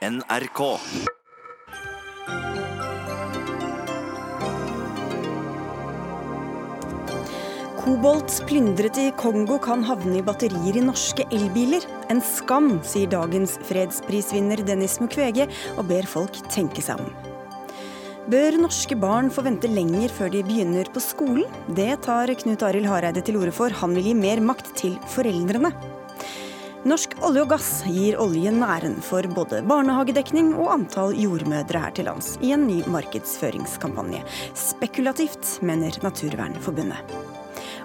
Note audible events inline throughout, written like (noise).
NRK. Kobolt plyndret i Kongo kan havne i batterier i norske elbiler. En skam, sier dagens fredsprisvinner Dennis Mukwege, og ber folk tenke seg om. Bør norske barn få vente lenger før de begynner på skolen? Det tar Knut Arild Hareide til orde for. Han vil gi mer makt til foreldrene. Norsk olje og gass gir oljen næren for både barnehagedekning og antall jordmødre her til lands i en ny markedsføringskampanje. Spekulativt, mener Naturvernforbundet.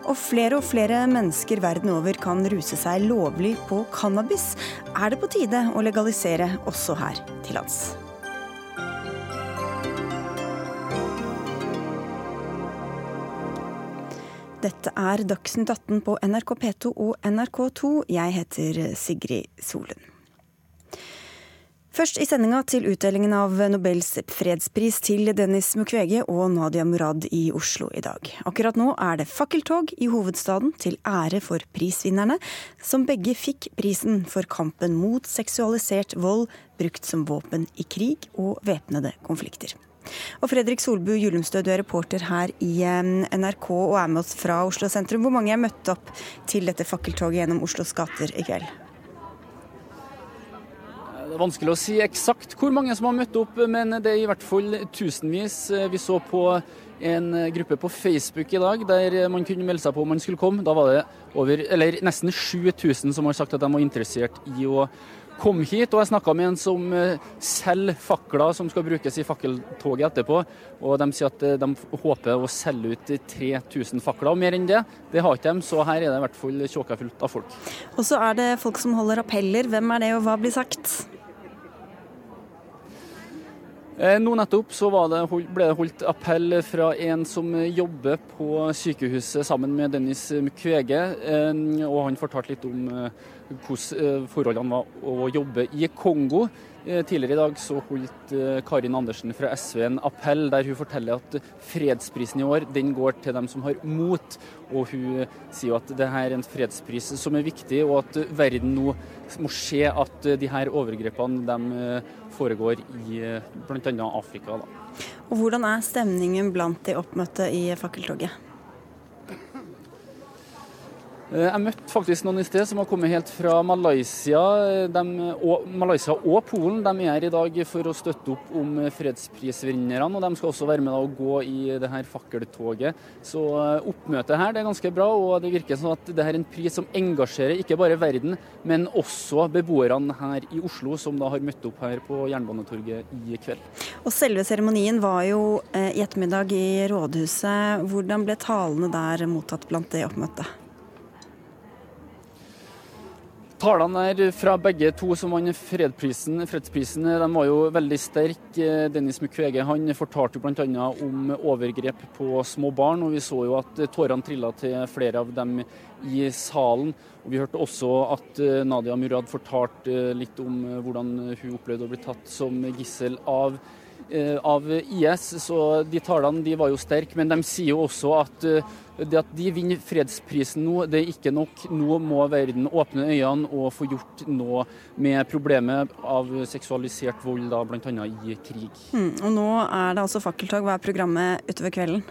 Og flere og flere mennesker verden over kan ruse seg lovlig på cannabis. Er det på tide å legalisere også her til lands? Dette er Dagsnytt 18 på NRK P2 og NRK2. Jeg heter Sigrid Solund. Først i sendinga til utdelingen av Nobels fredspris til Dennis Mukwege og Nadia Murad i Oslo i dag. Akkurat nå er det fakkeltog i hovedstaden til ære for prisvinnerne, som begge fikk prisen for kampen mot seksualisert vold brukt som våpen i krig og væpnede konflikter. Og Fredrik Solbu Julumstø, du er reporter her i NRK og er med oss fra Oslo sentrum. Hvor mange er møtt opp til dette fakkeltoget gjennom Oslos gater i kveld? Det er vanskelig å si eksakt hvor mange som har møtt opp, men det er i hvert fall tusenvis. Vi så på en gruppe på Facebook i dag der man kunne melde seg på om man skulle komme. Da var det over, nesten 7000 som har sagt at de var interessert i å kom hit, og jeg snakka med en som eh, selger fakler som skal brukes i fakkeltoget etterpå. og De sier at eh, de håper å selge ut 3000 fakler. og Mer enn det det har ikke de, så her er det i hvert fall tjåka fullt av folk. Og så er det folk som holder appeller. Hvem er det, og hva blir sagt? Eh, nå nettopp så det, ble det holdt appell fra en som jobber på sykehuset sammen med Dennis Mukwege. Og han fortalte litt om hvordan eh, forholdene var å jobbe i Kongo. Eh, tidligere i dag så holdt eh, Karin Andersen fra SV en appell der hun forteller at fredsprisen i år den går til dem som har mot. Og hun sier at det her er en fredspris som er viktig, og at verden nå må se at de her overgrepene de foregår i bl.a. Afrika. Da. Og Hvordan er stemningen blant de oppmøtte i fakkeltoget? Eh, jeg møtte faktisk noen i sted som har kommet helt fra Malaysia, de, og, Malaysia og Polen. De er her i dag for å støtte opp om fredsprisvinnerne. og De skal også være med og gå i det her fakkeltoget. Så eh, oppmøtet her det er ganske bra, og det virker som at det er en pris som engasjerer ikke bare verden, men også beboerne her i Oslo, som da har møtt opp her på Jernbanetorget i kveld. Og Selve seremonien var jo eh, i ettermiddag i rådhuset. Hvordan ble talene der mottatt blant de oppmøtte? Talene her fra begge to som vant fredsprisen, fredsprisen, de var jo veldig sterke. Dennis Mukwege han fortalte bl.a. om overgrep på små barn. og Vi så jo at tårene trilla til flere av dem i salen. Og Vi hørte også at eh, Nadia Murad fortalte litt om hvordan hun opplevde å bli tatt som gissel av Eh, av IS, så de tallene de var jo sterke. Men de sier jo også at eh, det at de vinner fredsprisen nå, det er ikke nok. Nå må verden åpne øynene og få gjort noe med problemet av seksualisert vold, da bl.a. i krig. Mm, og nå er det altså fakkeltog. Hva er programmet utover kvelden?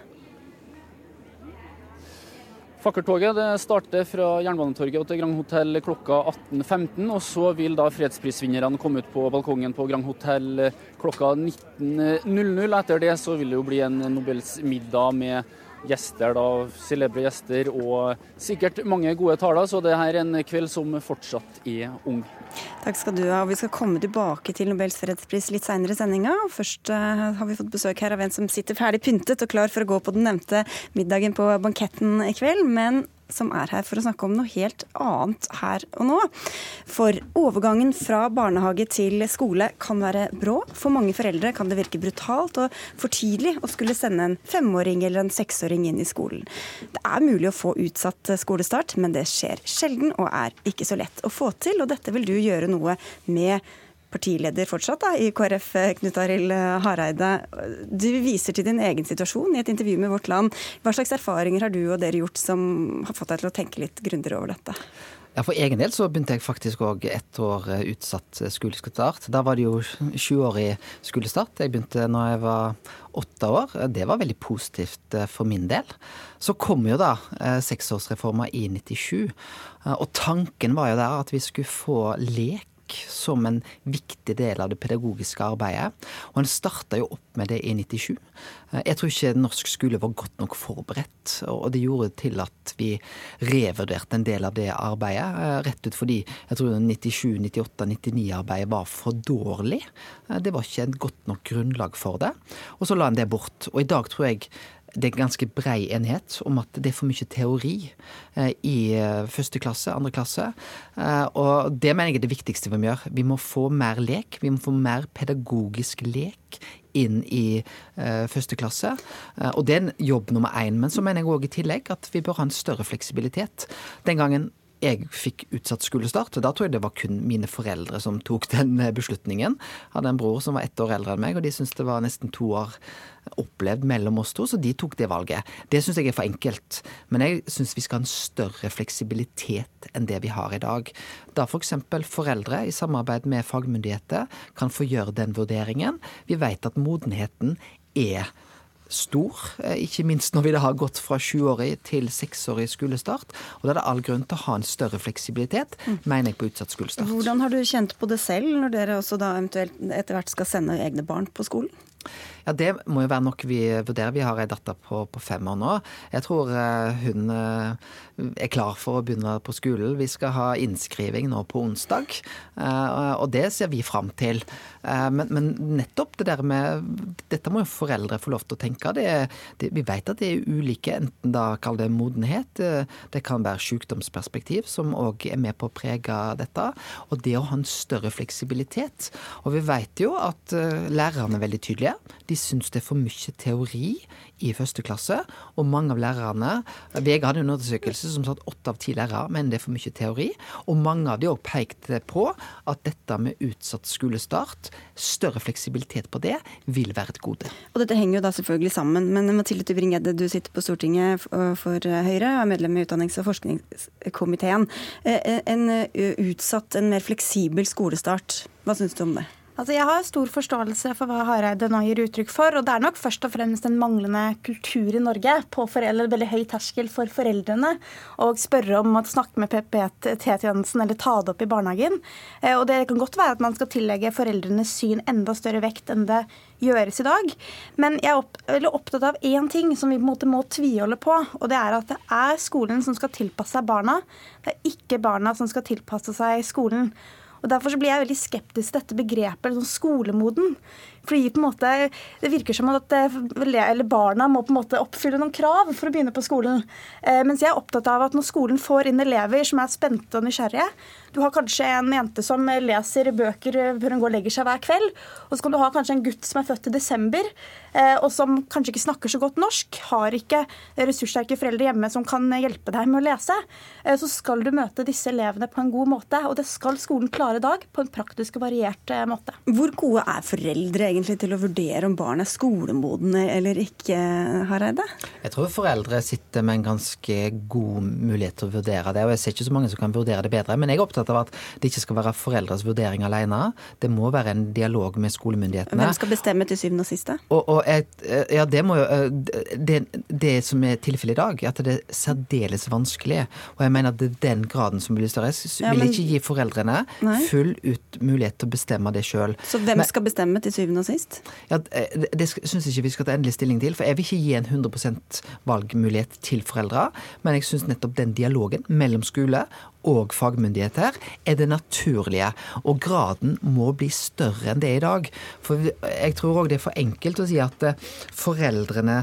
Fakkeltoget starter fra Jernbanetorget til Grand Hotell klokka 18.15. Og så vil da fredsprisvinnerne komme ut på balkongen på Grand Hotell klokka 19.00. Etter det så vil det jo bli en Nobels middag med gjester, da, celebre gjester og sikkert mange gode taler. Så det her er en kveld som fortsatt er ung. Takk skal du ha. Vi skal komme tilbake til Nobels fredspris litt seinere i sendinga. Først uh, har vi fått besøk her av en som sitter ferdig pyntet og klar for å gå på den nevnte middagen på banketten i kveld. Men som er her for å snakke om noe helt annet her og nå. For overgangen fra barnehage til skole kan være brå. For mange foreldre kan det virke brutalt og for tidlig å skulle sende en femåring eller en seksåring inn i skolen. Det er mulig å få utsatt skolestart, men det skjer sjelden og er ikke så lett å få til. Og dette vil du gjøre noe med partileder fortsatt da, i KrF, Knut Arild Hareide. Du viser til din egen situasjon i et intervju med Vårt Land. Hva slags erfaringer har du og dere gjort som har fått deg til å tenke litt grundigere over dette? Ja, For egen del så begynte jeg faktisk òg ett år eh, utsatt skolestart. Da var det jo sjuårig skolestart. Jeg begynte når jeg var åtte år. Det var veldig positivt eh, for min del. Så kom jo da eh, seksårsreforma i 97. Og tanken var jo der at vi skulle få lek som en viktig del av det pedagogiske arbeidet. Og en starta jo opp med det i 97. Eh, jeg tror ikke norsk skole var godt nok forberedt, og det gjorde til at vi revurderte en del av det arbeidet. Eh, rett ut fordi jeg tror 97-, 98-, 99-arbeidet var for dårlig. Eh, det var ikke et godt nok grunnlag for det. Og så la en det bort. Og i dag tror jeg det er ganske brei enighet om at det er for mye teori eh, i eh, første klasse, andre klasse. Eh, og det mener jeg er det viktigste vi må gjøre. Vi må få mer lek. Vi må få mer pedagogisk lek inn i første klasse. Og det er en jobb nummer én. Men så mener jeg òg i tillegg at vi bør ha en større fleksibilitet. Den gangen jeg fikk utsatt skolestart. Da tror jeg det var kun mine foreldre som tok den eh, beslutningen. Jeg hadde en bror som var ett år eldre enn meg, og de syntes det var nesten to år opplevd mellom oss to, så de tok det valget. Det syns jeg er for enkelt. Men jeg syns vi skal ha en større fleksibilitet enn det vi har i dag. Da f.eks. For foreldre i samarbeid med fagmyndigheter kan få gjøre den vurderingen. Vi vet at modenheten er stor, eh, ikke minst når vi da har gått fra sjuårig til seksårig skolestart. Og da er det all grunn til å ha en større fleksibilitet, mm. mener jeg, på utsatt skolestart. Hvordan har du kjent på det selv, når dere også da eventuelt etter hvert skal sende egne barn på skolen? Ja, Det må jo være nok vi vurderer. Vi har ei datter på, på, fem år nå. Jeg tror uh, hun uh, er klar for å begynne på skolen. Vi skal ha innskriving nå på onsdag, uh, og det ser vi fram til. Men, men, nettopp det der med Dette må jo foreldre få lov til å tenke. Det det, vi vet at det er ulike, enten da kall det modenhet, det kan være sykdomsperspektiv som òg er med på å prege dette, og det å ha en større fleksibilitet. Og vi vet jo at lærerne er veldig tydelige. De syns det er for mye teori i første klasse. Og mange av lærerne VG hadde en undersøkelse som sa at åtte av ti lærere mener det er for mye teori. Og mange av de òg pekte på at dette med utsatt skolestart, større fleksibilitet på det, vil være et gode. Og dette henger jo da selvfølgelig sammen. Men Mathilde Tybring-Gjedde, du sitter på Stortinget for Høyre og er medlem i utdannings- og forskningskomiteen. Eh, eh, en eh, utsatt, en mer fleksibel skolestart, hva syns du om det? Altså, jeg har stor forståelse for hva Hareide nå gir uttrykk for. Og det er nok først og fremst en manglende kultur i Norge på foreldre, veldig høy terskel for foreldrene å spørre om å snakke med PPT-tjenesten eller ta det opp i barnehagen. Eh, og det kan godt være at man skal tillegge foreldrenes syn enda større vekt enn det gjøres i dag. Men jeg er veldig opptatt av én ting som vi på en måte må tviholde på. Og det er at det er skolen som skal tilpasse seg barna. Det er ikke barna som skal tilpasse seg skolen. Og Derfor blir jeg veldig skeptisk til dette begrepet sånn skolemoden. Fordi på en måte, Det virker som at eh, barna må på en måte oppfylle noen krav for å begynne på skolen. Eh, mens jeg er opptatt av at når skolen får inn elever som er spente og nysgjerrige Du har kanskje en jente som leser bøker før hun går og legger seg hver kveld. Og så kan du ha kanskje en gutt som er født i desember, eh, og som kanskje ikke snakker så godt norsk. Har ikke ressurssterke foreldre hjemme som kan hjelpe deg med å lese. Så skal du møte disse elevene på en god måte. Og det skal skolen klare i dag, på en praktisk og variert måte. Hvor gode er foreldre egentlig til å vurdere om barn er skolemodne eller ikke, Hareide? Jeg tror foreldre sitter med en ganske god mulighet til å vurdere det. Og jeg ser ikke så mange som kan vurdere det bedre. Men jeg er opptatt av at det ikke skal være foreldres vurdering alene. Det må være en dialog med skolemyndighetene. Hvem skal bestemme til syvende og siste? Og, og et, ja, det må jo det, det som er tilfellet i dag, er at det er særdeles vanskelig. Og jeg mener at det er den graden som blir større. Jeg vil ikke gi foreldrene full ut mulighet til å bestemme det sjøl. Så hvem Men, skal bestemme til syvende og sist? Ja, det, det syns jeg ikke vi skal ta endelig stilling til. For jeg vil ikke gi en 100% valgmulighet til foreldre. Men jeg syns nettopp den dialogen mellom skole og fagmyndigheter er det naturlige. Og graden må bli større enn det er i dag. For jeg tror òg det er for enkelt å si at eh, foreldrene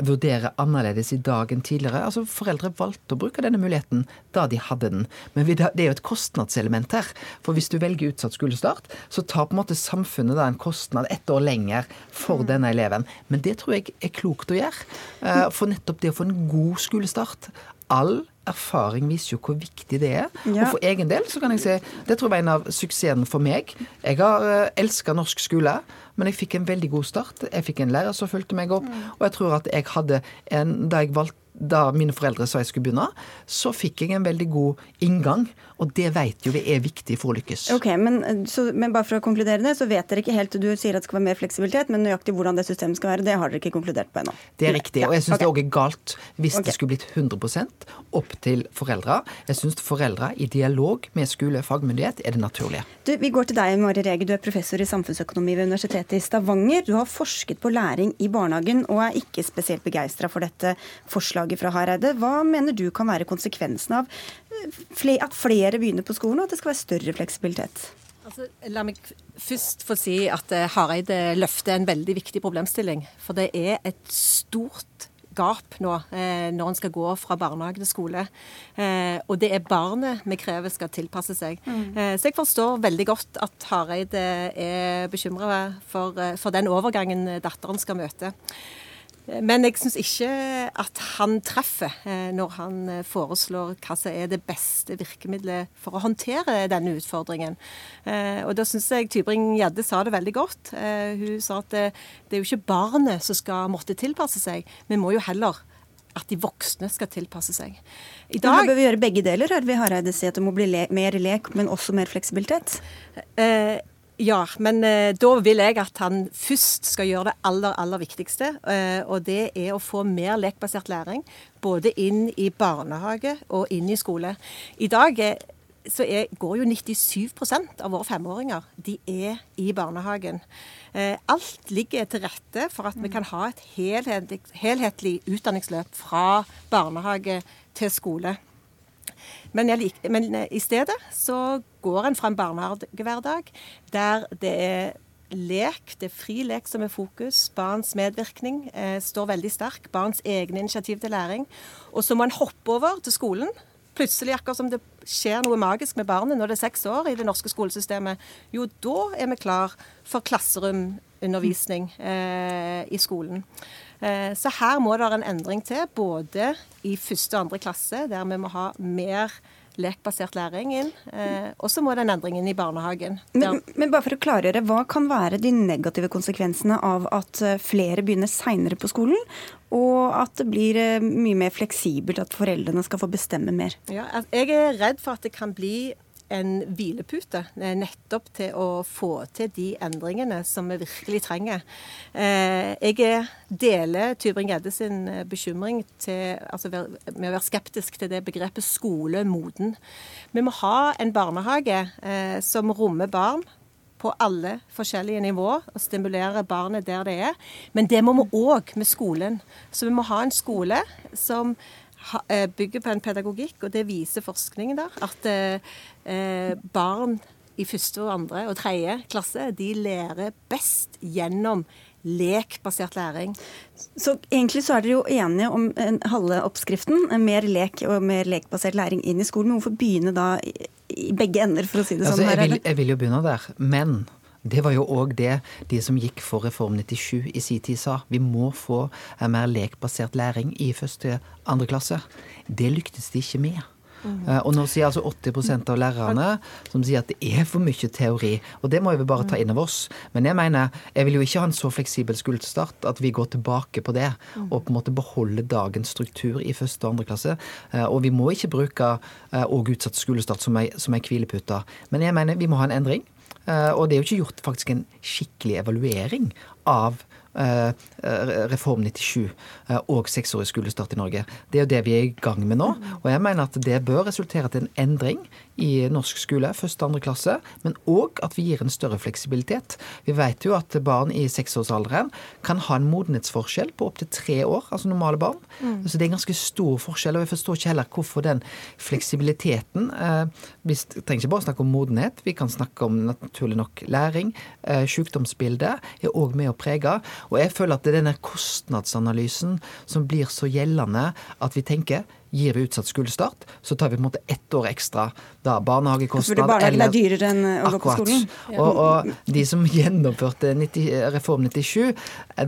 vurdere annerledes i dag enn tidligere. Altså Foreldre valgte å bruke denne muligheten da de hadde den. Men det er jo et kostnadselement her. For hvis du velger utsatt skolestart, så tar på en måte samfunnet da en kostnad ett år lenger for mm. denne eleven. Men det tror jeg er klokt å gjøre. Eh, for nettopp det å få en god skolestart. All erfaring viser jo hvor viktig det er. Ja. Og for egen del så kan jeg si det tror jeg var en av suksessene for meg. Jeg har uh, eh, elska norsk skole, men jeg fikk en veldig god start. Jeg fikk en lærer som fulgte meg opp, mm. og jeg tror at jeg hadde en Da jeg valgte da mine foreldre sa jeg skulle begynne, så fikk jeg en veldig god inngang. Og det vet jo vi er viktig for å lykkes. Ok, men, så, men, bare for å konkludere det, så vet dere ikke helt Du sier at det skal være mer fleksibilitet, men nøyaktig hvordan det systemet skal være, det har dere ikke konkludert på ennå? Det er riktig. Og jeg syns okay. det òg er galt hvis okay. det skulle blitt 100% opp til foreldra. Jeg syns foreldra i dialog med skole og fagmyndighet er det naturlige. Du, vi går til deg, Mari Rege. Du er professor i samfunnsøkonomi ved Universitetet i Stavanger. Du har forsket på læring i barnehagen og er ikke spesielt begeistra for dette forslaget fra Hareide. Hva mener du kan være konsekvensen av eh, at flere begynner på skolen, og at det skal være større fleksibilitet? Altså, la meg først få si at eh, Hareide løfter en veldig viktig problemstilling. For det er et stort gap nå eh, når en skal gå fra barnehage til skole. Eh, og det er barnet vi krever skal tilpasse seg. Mm. Eh, så jeg forstår veldig godt at Hareide er bekymra for, for den overgangen datteren skal møte. Men jeg syns ikke at han treffer eh, når han eh, foreslår hva som er det beste virkemidlet for å håndtere denne utfordringen. Eh, og da syns jeg Tybring-Gjedde sa det veldig godt. Hun sa at det, det er jo ikke barnet som skal måtte tilpasse seg, vi må jo heller at de voksne skal tilpasse seg. I dag bør vi gjøre begge deler, hører vi Hareide si. At det må bli le mer lek, men også mer fleksibilitet. Eh, ja, men eh, da vil jeg at han først skal gjøre det aller, aller viktigste. Eh, og det er å få mer lekbasert læring. Både inn i barnehage og inn i skole. I dag eh, så er, går jo 97% av våre femåringer de er i barnehagen. Eh, alt ligger til rette for at vi kan ha et helhetlig, helhetlig utdanningsløp fra barnehage til skole. Men, jeg, men, eh, i stedet så går en fra en barnehagehverdag der det er lek, det er fri lek som er fokus. Barns medvirkning eh, står veldig sterk. Barns egne initiativ til læring. Og så må en hoppe over til skolen. Plutselig, akkurat som det skjer noe magisk med barnet når det er seks år i det norske skolesystemet, jo, da er vi klar for klasseromsundervisning eh, i skolen. Eh, så her må det være en endring til, både i første og andre klasse, der vi må ha mer lekbasert læring inn. Eh, og så må det en endring i barnehagen. Men, men, bare for å klargjøre, hva kan være de negative konsekvensene av at eh, flere begynner seinere på skolen, og at det blir mye mer fleksibelt at foreldrene skal få bestemme mer? Ja, jeg er redd for at det kan bli en hvilepute eh, nettopp til å få til de endringene som vi virkelig trenger. Eh, jeg deler Tybring-Gjedde sin eh, bekymring til, altså med å være skeptisk til det begrepet skolemoden. Vi må ha en barnehage som rommer barn på alle forskjellige nivå og stimulere barnet der det er. Men det må vi òg med skolen. Så vi må ha en skole som Eh, bygger på en pedagogikk, og det viser forskningen der, at eh, barn i første og andre og tredje klasse de lærer best gjennom lekbasert læring. Så egentlig så er dere jo enige om halve oppskriften, mer lek og mer lekbasert læring inn i skolen. Men hvorfor begynne da i begge ender, for å si det sånn? Altså, jeg, vil, jeg vil jo begynne der, men det var jo òg det de som gikk for Reform 97 i sin tid sa. Vi må få mer lekbasert læring i første andre klasse. Det lyktes de ikke med. Mm. Og nå sier altså 80% av lærerne som sier at det er for mye teori. Og det må vi bare ta inn over oss. Men jeg mener, jeg vil jo ikke ha en så fleksibel skolestart at vi går tilbake på det. Mm. Og på en måte beholde dagens struktur i første og andre klasse. Eh, og vi må ikke bruke òg eh, utsatt skolestart som ei hvilepute. Men jeg mener vi må ha en endring. Eh, og det er jo ikke gjort faktisk en skikkelig evaluering av Eh, eh, Reform 97 eh, og seksårig skolestart i Norge. Det er jo det vi er i gang med nå. Og jeg mener at det bør resultere til en endring i norsk skole, første og andre klasse, men òg at vi gir en større fleksibilitet. Vi vet jo at barn i seksårsalderen kan ha en modenhetsforskjell på opptil tre år, altså normale barn. Mm. Så det er en ganske stor forskjell, og jeg forstår ikke heller hvorfor den fleksibiliteten Vi trenger ikke bare snakke om modenhet, vi kan snakke om naturlig nok læring. Sykdomsbildet er òg med å prege. Og jeg føler at det er denne kostnadsanalysen som blir så gjeldende at vi tenker gir vi utsatt skolestart, så tar vi på en måte ett år ekstra da barnehagekostnad Fordi barnehagen er dyrere enn å gå på skolen? Og, og, de som (laughs) gjennomførte 90, Reform 97,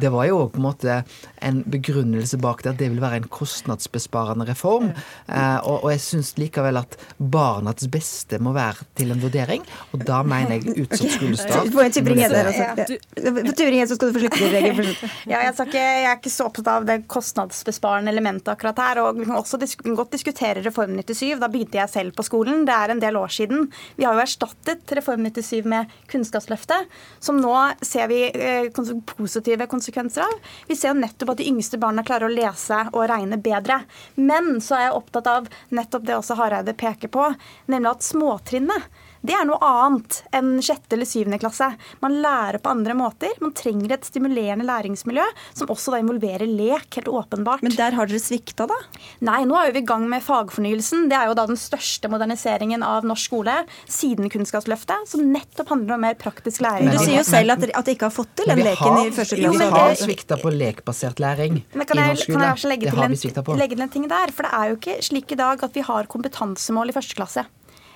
det var jo på en måte en begrunnelse bak det at det vil være en kostnadsbesparende reform. Eh, og, og, jeg syns likevel at barnets beste må være til en vurdering, og da mener jeg (laughs) utsatt skolestart. På Tybring-Gjedde så skal du få slippe det, Rege. (laughs) Ja, jeg, ikke, jeg, er ikke så opptatt av det kostnadsbesparende elementet akkurat her. Og vi kan også godt diskutere Reform 97. Da begynte jeg selv på skolen. Det er en del år siden. Vi har jo erstattet Reform 97 med Kunnskapsløftet, som nå ser vi eh, positive konsekvenser av. Vi ser jo nettopp at de yngste barna klarer å lese og regne bedre. Men så er jeg opptatt av nettopp det også Hareide peker på, nemlig at småtrinnet det er noe annet enn sjette eller syvende klasse. Man lærer på andre måter. Man trenger et stimulerende læringsmiljø som også da involverer lek, helt åpenbart. Men der har dere svikta, da? Nei, nå er vi i gang med fagfornyelsen. Det er jo da den største moderniseringen av norsk skole siden Kunnskapsløftet, som nettopp handler om mer praktisk læring. Men, du sier jo selv at dere ikke har fått til den leken i første klasse. Vi har svikta på lekbasert læring men kan jeg, Kan jeg legge til, en, legge til en ting der? For det er jo ikke slik i dag at vi har kompetansemål i første klasse.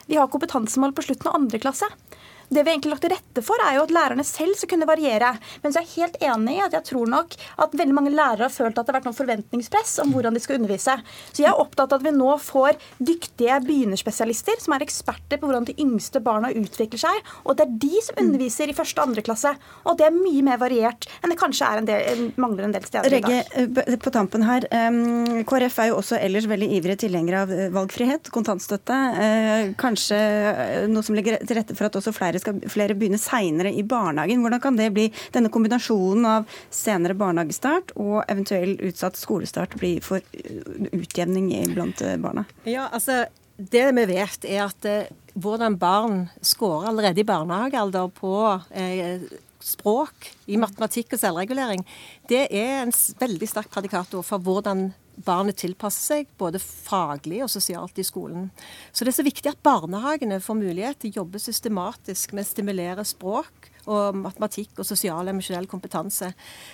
Vi har kompetansemål på slutten av andre klasse. Det vi egentlig lagt til rette for, er jo at lærerne selv skal kunne variere. Men så er jeg helt enig i at jeg tror nok at veldig mange lærere har følt at det har vært noen forventningspress om hvordan de skal undervise. Så jeg er opptatt av at vi nå får dyktige begynnerspesialister som er eksperter på hvordan de yngste barna utvikler seg, og det er de som underviser i første og andre klasse. Og det er mye mer variert enn det kanskje er en del, mangler en del steder Regge, i dag. Eh, på tampen her, KrF er jo også ellers veldig ivrige tilhengere av eh, valgfrihet, kontantstøtte. Eh, kanskje noe som legger til rette for at også flere flere skal flere begynne seinere i barnehagen. Hvordan kan det bli, denne kombinasjonen av senere barnehagestart og eventuell utsatt skolestart bli for utjevning blant eh, barna? Ja, altså det vi vet, er at eh, hvordan barn scorer allerede i barnehagealder på eh, språk, i matematikk og selvregulering, det er en veldig sterk predikator for hvordan barnet tilpasser seg, både faglig og sosialt i skolen. Så det er så viktig at barnehagene får mulighet til å jobbe systematisk med å stimulere språk og matematikk og sosial og emosjonell kompetanse.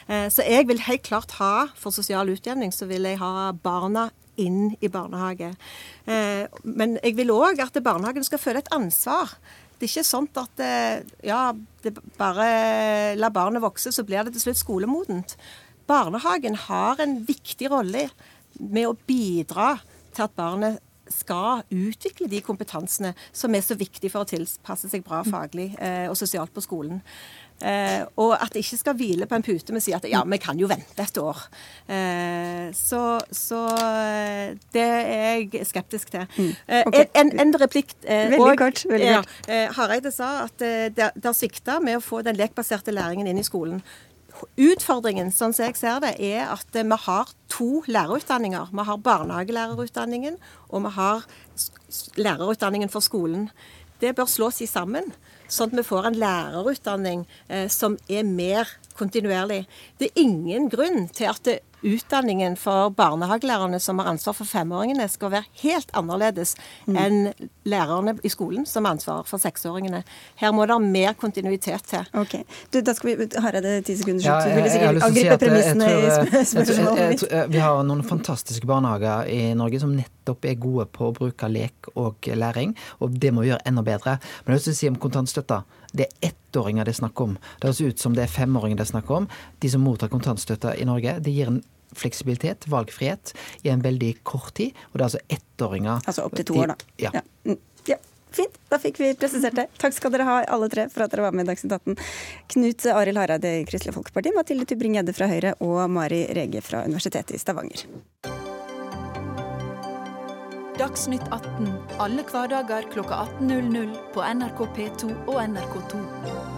Eh, så jeg vil helt klart ha, for sosial utjevning, så vil jeg ha barna inn i barnehage. Eh, men jeg vil òg at barnehagen skal føle et ansvar. Det er ikke sånn at eh, ja, bare la barnet vokse, så blir det til slutt skolemodent. Barnehagen har en viktig rolle med å bidra til at barnet skal utvikle de kompetansene som er så viktige for å tilpasse seg bra faglig eh, og sosialt på skolen. Eh, og at det ikke skal hvile på en pute med å si at ja, vi kan jo vente et år. Eh, så, så, eh, det er jeg skeptisk til. Mm. Eh, okay. En, en, replikk eh, Veldig kort. Veldig ja, Hareide sa at det har svikta med å få den lekbaserte læringen inn i skolen. Utfordringen, sånn som jeg ser det, er at vi har to lærerutdanninger. Vi har barnehagelærerutdanningen, og vi har lærerutdanningen for skolen. Det bør slås i sammen, sånn at vi får en lærerutdanning eh, som er mer kontinuerlig. Det er ingen grunn til at det utdanningen for barnehagelærerne som har ansvar for femåringene, skal være helt annerledes mm. enn lærerne i skolen som har ansvar for seksåringene. Her må det mer kontinuitet til. Ok. Du, da skal vi Hareide, ti sekunder slutt. Ja, du ville sikkert angripe premissene i spørsmålet. Vi har noen fantastiske barnehager i Norge som nettopp er gode på å bruke lek og læring, og det må vi gjøre enda bedre. Men jeg vil si om kontantstøtta. Det er ettåringer det er snakk om. Det høres ut som det er femåringer det er snakk om. De som mottar kontantstøtte i Norge, det gir en fleksibilitet, valgfrihet, i en veldig kort tid. Og det er altså ettåringer. Altså opp til to år, da. Ja. ja. Mm, ja. Fint, da fikk vi presisert det. Takk skal dere ha alle tre for at dere var med i Dagsnytt 18. Knut Arild Hareide i Kristelig Folkeparti, Mathilde Tybring-Gjedde fra Høyre og Mari Rege fra Universitetet i Stavanger. Dagsnytt 18 alle hverdager klokka 18.00 på NRK P2 og NRK2.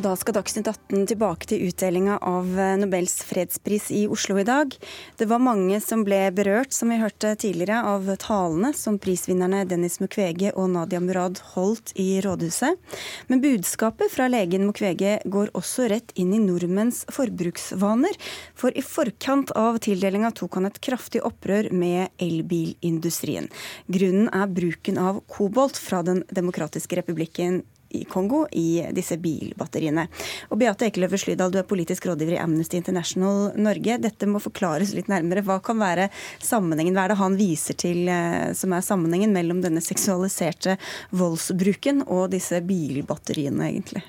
Og da skal Dagsnytt 18 tilbake til utdelinga av eh, Nobels fredspris i Oslo i dag. Det var mange som ble berørt, som vi hørte tidligere, av talene som prisvinnerne Dennis Mukwege og Nadia Murad holdt i rådhuset. Men budskapet fra legen Mukwege går også rett inn i nordmenns forbruksvaner. For i forkant av tildelinga tok han et kraftig opprør med elbilindustrien. Grunnen er bruken av kobolt fra Den demokratiske republikken i Kongo i disse bilbatteriene. Og Beate Ekeløve Slydal, du er politisk rådgiver i Amnesty International Norge. Dette må forklares litt nærmere. Hva kan være sammenhengen? Hva er det han viser til eh, som er sammenhengen mellom denne seksualiserte voldsbruken og disse bilbatteriene, egentlig?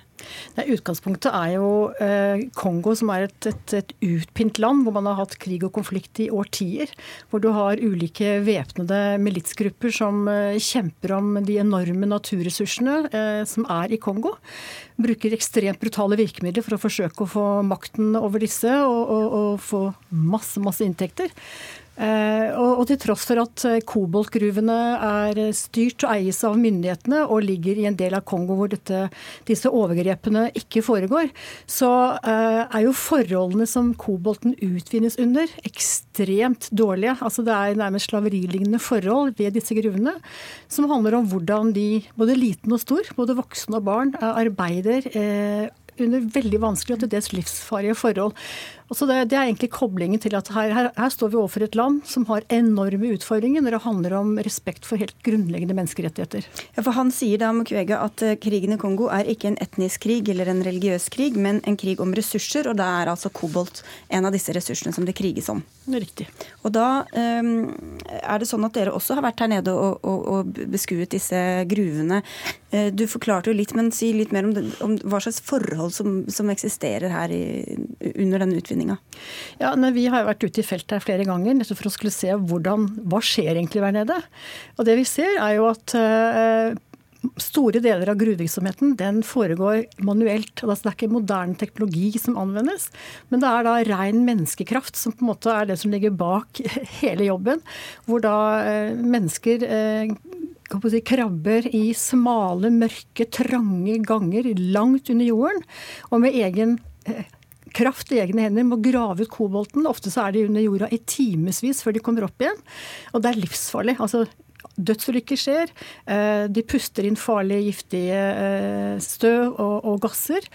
Nei, utgangspunktet er jo eh, Kongo, som er et, et, et, utpint land hvor man har hatt krig og konflikt i årtier. Hvor du har ulike væpnede militsgrupper som eh, kjemper om de enorme naturressursene eh, som er i Kongo. Bruker ekstremt brutale virkemidler for å forsøke å få makten over disse og, og, og få masse, masse inntekter. Eh, og, til tross for at eh, koboltgruvene er styrt og eies av myndighetene og ligger i en del av Kongo hvor dette, disse overgrepene ikke foregår, så eh, er jo forholdene som kobolten utvinnes under, ekstremt dårlige. Altså Det er nærmest slaverilignende forhold ved disse gruvene, som handler om hvordan de, både liten og stor, både voksne og barn, arbeider under veldig vanskelige og til dels livsfarlige forhold. Og så det, det, er egentlig koblingen til at her, her, her, står vi overfor et land som har enorme utfordringer når det handler om respekt for helt grunnleggende menneskerettigheter. Ja, for Han sier da Mukwege at eh, krigen i Kongo er ikke en etnisk krig eller en religiøs krig, men en krig om ressurser, og da er altså kobolt en av disse ressursene som det kriges om. Det riktig. Og da um, er det sånn at dere også har vært her nede og, og, og beskuet disse gruvene. Uh, du forklarte jo litt, men si litt mer om, det, om hva slags forhold som, som eksisterer her i, under denne utvinningen utvinninga? Ja, Vi har vært ute i feltet her flere ganger for å skulle se hvordan, hva skjer egentlig der nede. Og det vi ser er jo at uh, Store deler av gruvevirksomheten foregår manuelt. Altså det er ikke moderne teknologi som anvendes, men det er da ren menneskekraft som på en måte er det som ligger bak (laughs) hele jobben. Hvor da eh, mennesker Si, krabber i smale, mørke, trange ganger langt under jorden, og med egen kraft i egne hender med å grave ut kobolten. Ofte så er de under jorda i timevis før de kommer opp igjen. Og det er livsfarlig. Altså, dødsulykker skjer. Eh, de puster inn farlige, giftige eh, støv og, og gasser.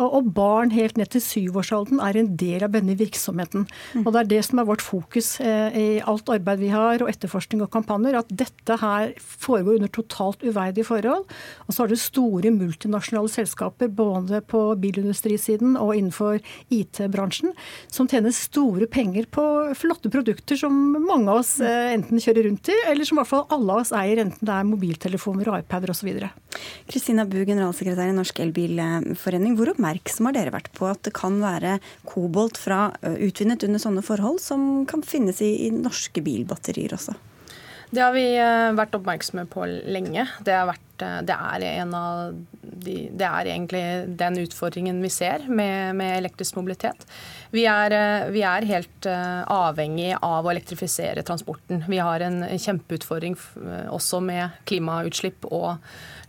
Og, barn helt ned til syvårsalderen er en del av denne virksomheten. Og Det er det som er vårt fokus eh, i alt arbeid vi har, og etterforskning og kampanjer. At dette her foregår under totalt uverdige forhold. Og så har du store multinasjonale selskaper både på bilindustrisiden og innenfor IT-bransjen som tjener store penger på flotte produkter som mange av oss enten kjører rundt i, eller som i hvert fall alle av oss eier, enten det er mobiltelefoner iPader osv. Kristina Bu, generalsekretær i Norsk Elbilforening. Hvor oppmerksom har dere vært på at det kan være kobolt fra utvinnet under sånne forhold, som kan finnes i, i norske bilbatterier også? Det har vi vært oppmerksomme på lenge. Det, vært, det, er, de, det er, egentlig den utfordringen vi ser med, med elektrisk mobilitet. Vi er, vi er, helt avhengig av å elektrifisere transporten. Vi har en kjempeutfordring også med klimautslipp og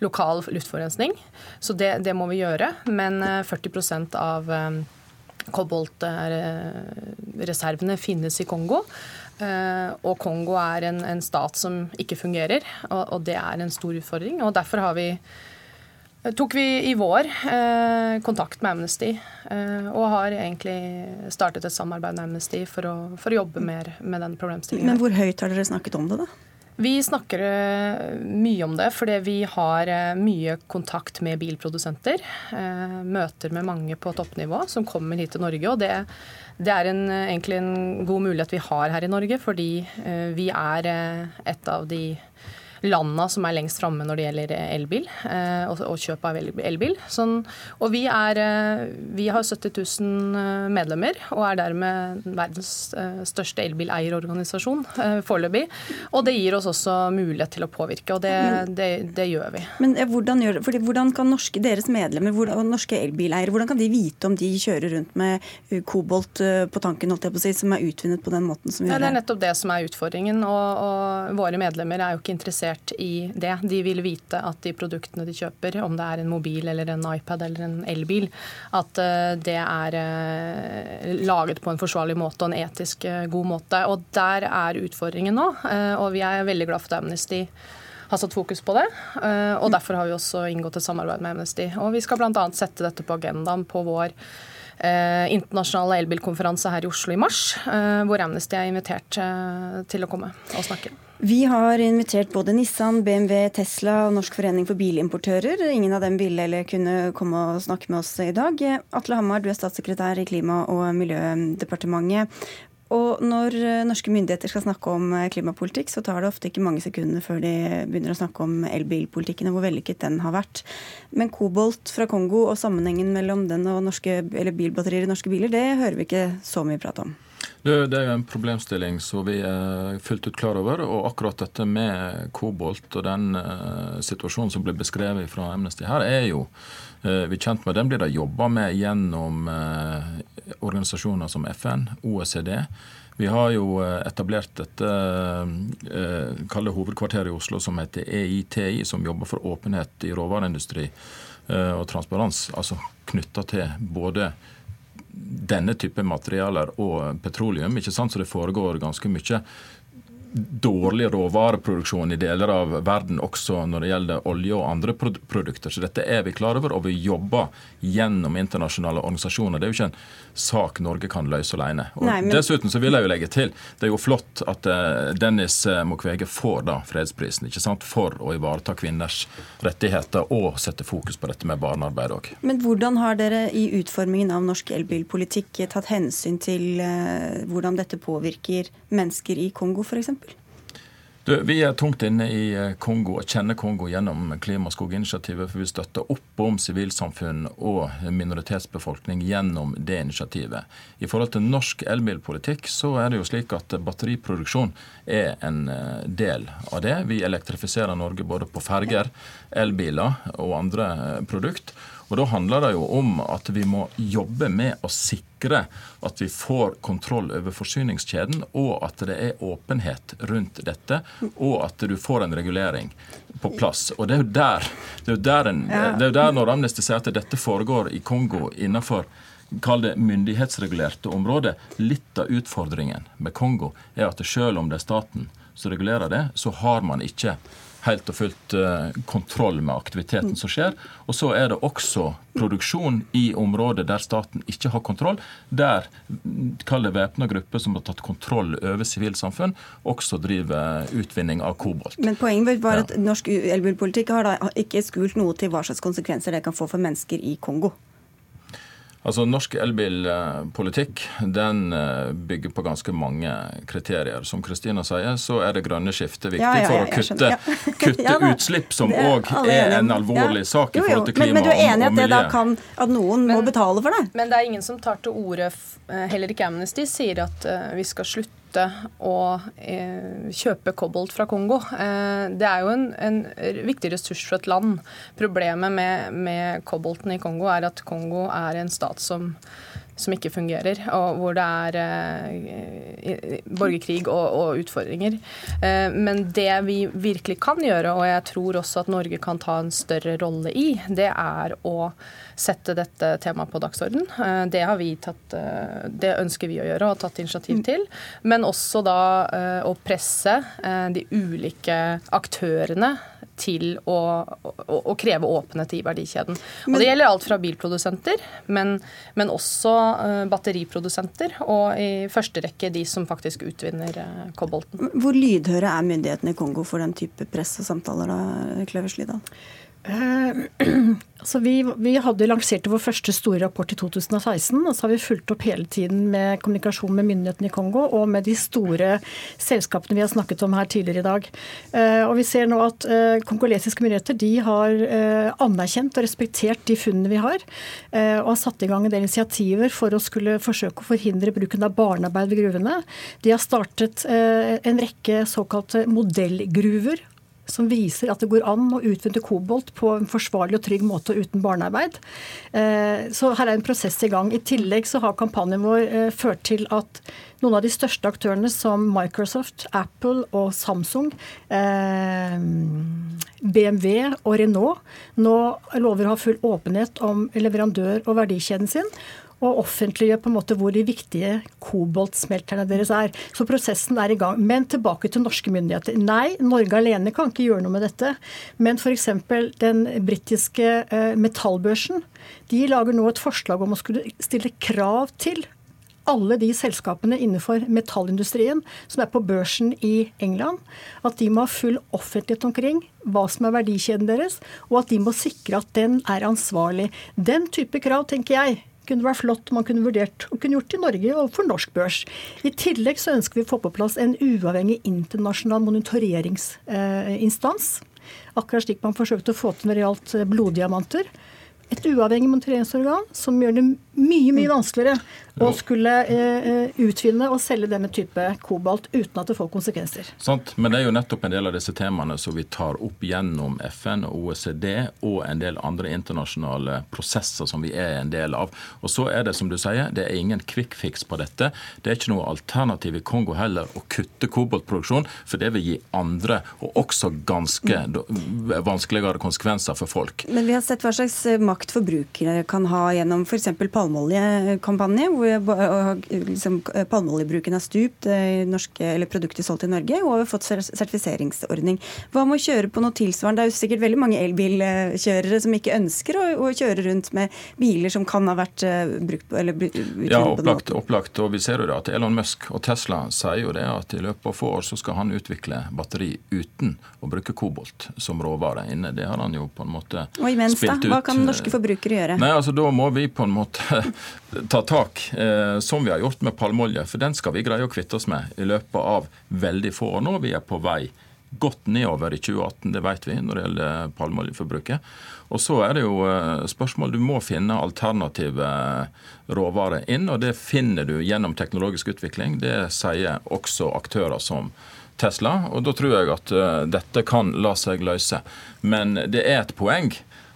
lokal luftforurensning. Så det, det, må vi gjøre. Men 40% av koboltreservene finnes i Kongo. Eh, og Kongo er en, en stat som ikke fungerer, og, og, det er en stor utfordring. og Derfor har vi, tok vi i vår eh, kontakt med Amnesty eh, og har egentlig startet et samarbeid med Amnesty for å, for å jobbe mer med den problemstillingen. Men hvor høyt har dere snakket om det, da? Vi snakker eh, mye om det fordi vi har eh, mye kontakt med bilprodusenter. Eh, møter med mange på toppnivå som kommer hit til Norge. og det, det er en, egentlig en god mulighet vi har her i Norge, fordi vi er et av de landa som er lengst framme når det gjelder elbil eh, og, og kjøp av elbil. Sånn, og vi, er, eh, vi har 70 000 eh, medlemmer og er dermed verdens største elbileierorganisasjon foreløpig. Og det gir oss også mulighet til å påvirke, og det, det, det gjør vi. Men hvordan, gjør, hvordan kan norske, deres medlemmer hvordan, norske elbileiere hvordan kan de vite om de kjører rundt med kobolt på tanken holdt jeg på å si, som er utvinnet på den måten som vi gjør? Ja, det er nettopp det som er utfordringen. og, og våre medlemmer er jo ikke interessert interessert i det. De vil vite at de produktene de kjøper, om det er en mobil eller en iPad eller en elbil, at eh, det er eh, laget på en forsvarlig måte og en etisk eh, god måte. Og der er utfordringen nå. Og vi er veldig glad for at Amnesty har satt fokus på det. Og derfor har vi også inngått et samarbeid med Amnesty. Og vi skal bl.a. sette dette på agendaen på vår eh, internasjonale elbilkonferanse her i Oslo i mars, eh, hvor Amnesty er invitert eh, til å komme og snakke. Vi har invitert både Nissan, BMW, Tesla og Norsk forening for bilimportører. Ingen av dem ville eller kunne komme og snakke med oss i dag. Atle Hamar, du er statssekretær i Klima- og miljødepartementet. Og når norske myndigheter skal snakke om klimapolitikk, så tar det ofte ikke mange sekundene før de begynner å snakke om elbilpolitikken og hvor vellykket den har vært. Men kobolt fra Kongo og sammenhengen mellom den og norske, bilbatterier i norske biler, det hører vi ikke så mye prat om. Det, det er en problemstilling som vi er fullt ut klar over. Og akkurat dette med kobolt og den uh, situasjonen som blir beskrevet fra Amnesty her, er jo uh, vi kjent med. Den blir det jobba med gjennom uh, organisasjoner som FN, OECD. Vi har jo etablert dette kalde hovedkvarteret i Oslo som heter EITI, som jobber for åpenhet i råvareindustri og transparens. Altså knytta til både denne type materialer og petroleum. ikke sant? Så det foregår ganske mye dårlig råvareproduksjon i deler av verden, også når det gjelder olje og andre produkter. Så dette er vi klar over, og vi jobber gjennom internasjonale organisasjoner. Det er jo ikke en sak Norge kan løse alene. Og Nei, men... Dessuten så vil jeg jo legge til, det er jo flott at eh, Dennis eh, Mukwege får da fredsprisen ikke sant? for å ivareta kvinners rettigheter og sette fokus på dette med barnearbeid òg. Men hvordan har dere i utformingen av norsk elbilpolitikk tatt hensyn til eh, hvordan dette påvirker mennesker i Kongo f.eks.? Du, vi er tungt inne i eh, Kongo og kjenner Kongo gjennom Klima- og. For vi støtter opp om sivilsamfunn og minoritetsbefolkning gjennom det initiativet. I forhold til norsk elbilpolitikk så er det jo slik at batteriproduksjon er en eh, del av det. Vi elektrifiserer Norge både på ferger, elbiler og andre eh, produkt. Og Da handler det jo om at vi må jobbe med å sikre at vi får kontroll over forsyningskjeden, og at det er åpenhet rundt dette, og at du får en regulering på plass. Og Det er jo der, det er der, en, det er der når Amnesty sier at dette foregår i Kongo innenfor kall det myndighetsregulerte området. Litt av utfordringen med Kongo er at selv om det er staten som regulerer det, så har man ikke helt og fullt eh, kontroll med aktiviteten som skjer. Og så er det også produksjon i områder der staten ikke har kontroll, der kall det væpna grupper som har tatt kontroll over sivilsamfunn, også driver utvinning av kobolt. Men poenget var at norsk elbilpolitikk har da ikke skult noe til hva slags konsekvenser det kan få for mennesker i Kongo. Altså, Norsk elbilpolitikk den eh, bygger på ganske mange kriterier. Som Kristina sier, så er det grønne skiftet viktig ja, ja, for å kutte, (laughs) kutte utslipp, som òg er, en alvorlig sak i forhold til klima og, miljø. Men, men du er enig i at det da kan, at noen men, må betale for det? Men det er ingen som tar til orde, eh, heller ikke Amnesty sier at uh, vi skal slutte slutte å eh, kjøpe kobolt fra Kongo. Eh, det er jo en, en, viktig ressurs for et land. Problemet med, med kobolten i Kongo er at Kongo er en stat som som ikke fungerer, og hvor det er eh, borgerkrig og, og, utfordringer. Eh, men det vi virkelig kan gjøre, og jeg tror også at Norge kan ta en større rolle i, det er å sette dette temaet på dagsorden. Eh, det, har vi tatt, eh, det ønsker vi å gjøre og har tatt initiativ til. Men også da eh, å presse eh, de ulike aktørene til å, å, å, kreve åpenhet i verdikjeden. Og Det gjelder alt fra bilprodusenter, men, men også uh, batteriprodusenter, og i første rekke de som faktisk utvinner uh, kobolten. Hvor lydhøre er myndighetene i Kongo for den type press og samtaler, da, Kløvers Lidan? Eh, (clears throat) så vi, vi, hadde lanserte vår første store rapport i 2016. Og så har vi fulgt opp hele tiden med kommunikasjon med myndighetene i Kongo og med de store selskapene vi har snakket om her tidligere i dag. Eh, og vi ser nå at eh, kongolesiske myndigheter de har anerkjent og respektert de funnene vi har. Og har satt i gang en del initiativer for å skulle forsøke å forhindre bruken av barnearbeid ved gruvene. De har startet en rekke såkalte modellgruver som viser at det går an å utvinne kobolt på en forsvarlig og trygg måte uten barnearbeid. Eh, så her er en prosess i gang. I tillegg så har kampanjen vår eh, ført til at noen av de største aktørene som Microsoft, Apple og Samsung, eh, BMW og Renault nå lover å ha full åpenhet om leverandør- og verdikjeden sin og offentliggjør på en måte hvor de viktige koboltsmelterne deres er. Så prosessen er i gang. Men tilbake til norske myndigheter. Nei, Norge alene kan ikke gjøre noe med dette. Men f.eks. den britiske eh, metallbørsen de lager nå et forslag om å skulle stille krav til alle de selskapene innenfor metallindustrien som er på børsen i England, at de må ha full offentlighet omkring hva som er verdikjeden deres, og at de må sikre at den er ansvarlig. Den type krav, tenker jeg, kunne vært flott man kunne vurdert og kunne gjort i Norge og for norsk børs. I tillegg så ønsker vi å få på plass en uavhengig internasjonal monitoreringsinstans. Akkurat slik man forsøkte å få til når det gjaldt bloddiamanter et uavhengig monitoreringsorgan som gjør det mye mye vanskeligere å skulle eh, utvinne og selge denne type kobolt uten at det får konsekvenser. Sant, Men det er jo nettopp en del av disse temaene som vi tar opp gjennom FN og OECD og en del andre internasjonale prosesser som vi er en del av. Og så er det som du sier, det er ingen quick fix på dette. Det er ikke noe alternativ i Kongo heller å kutte koboltproduksjon, for det vil gi andre og også ganske mm. vanskeligere konsekvenser for folk. Men vi har sett hva slags makt forbrukere kan ha gjennom f.eks. palmeoljekampanje, hvor liksom, palmeoljebruken har stupt eh, norske, eller produkter solgt i Norge, og har fått sertifiseringsordning. Hva med å kjøre på noe tilsvarende? Det er jo sikkert veldig mange elbilkjørere som ikke ønsker å, å kjøre rundt med biler som kan ha vært uh, brukt på, eller Ja, opplagt, opplagt. Og vi ser jo det at Elon Musk og Tesla sier jo det at i løpet av få år så skal han utvikle batteri uten å bruke kobolt som råvare inne. Det har han jo på en måte spilt ut. Og imens da, hva kan norske forbrukere gjøre? Nei, altså Da må vi på en måte (laughs) ta tak, eh, som vi har gjort med palmeolje. For den skal vi greie å kvitte oss med i løpet av veldig få år. Nå vi er på vei godt nedover i 2018, det vet vi når det gjelder palmeoljeforbruket. Og så er det jo eh, spørsmål Du må finne alternative råvarer inn, og det finner du gjennom teknologisk utvikling. Det sier også aktører som Tesla, og da tror jeg at dette kan la seg løse. Men det er et poeng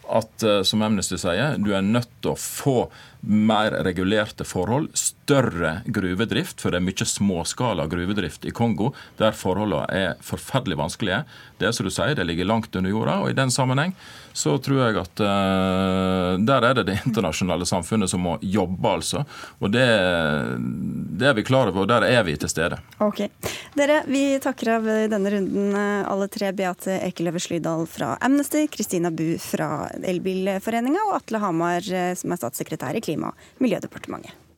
at som Amnesty sier, du er nødt til å få mer regulerte forhold, større gruvedrift, for det er mye småskala gruvedrift i Kongo der forholdene er forferdelig vanskelige. Det er som du sier, det ligger langt under jorda, og i den sammenheng så tror jeg at uh, der er det det (laughs) internasjonale samfunnet som må jobbe, altså. Og det, det er vi klar over, og der er vi til stede. Ok. Dere, vi takker av denne runden eh, alle tre. Beate Ekeløve Slydal fra Amnesty, Kristina Bu fra Elbilforeninga og Atle Hamar, eh, som er statssekretær i Klima- og miljødepartementet.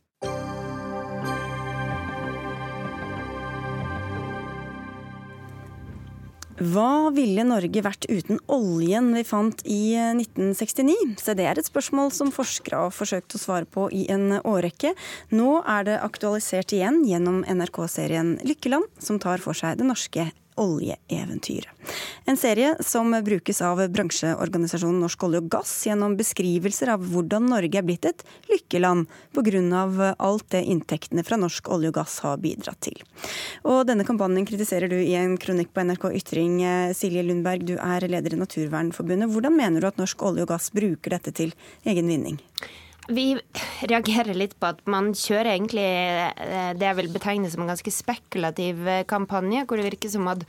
Hva ville Norge vært uten oljen vi fant i 1969? Eh, Så det er et spørsmål som forskere har forsøkt å svare på i en årrekke. Nå er det aktualisert igjen gjennom NRK-serien Lykkeland, som tar for seg det norske oljeeventyret. En serie som brukes av bransjeorganisasjonen Norsk olje og gass gjennom beskrivelser av hvordan Norge er blitt et lykkeland pga. alt det inntektene fra norsk olje og gass har bidratt til. Og denne kampanjen kritiserer du i en kronikk på NRK Ytring. Silje Lundberg, du er leder i Naturvernforbundet. Hvordan mener du at norsk olje og gass bruker dette til egen vinning? Vi reagerer litt på at man kjører egentlig eh, det jeg vil betegne som en ganske spekulativ eh, kampanje, hvor det virker som at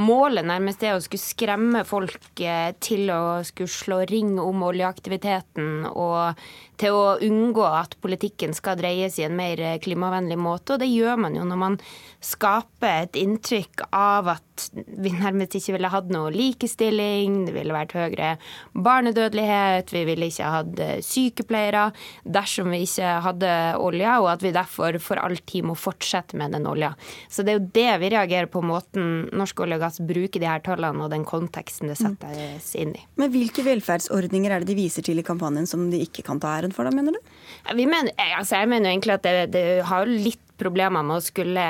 målet nærmest er å skulle skremme folk eh, til å skulle slå ring om oljeaktiviteten og til å unngå at politikken skal dreies i en mer klimavennlig måte. Og det gjør man jo når man skaper et inntrykk av at vi nærmest ikke ville hatt noe likestilling, det ville vært høyere barnedødelighet, vi ville ikke hatt sykepleiere dersom vi ikke hadde olja, og at vi derfor for all tid må fortsette med den olja. Så det er jo det vi reagerer på, måten norsk olje og gass bruker de her tallene og den konteksten det settes inn i. Men hvilke velferdsordninger er det de viser til i kampanjen som de ikke kan ta æren for, da, mener du? Mener, altså jeg mener jo egentlig at det, det har litt problemer med å skulle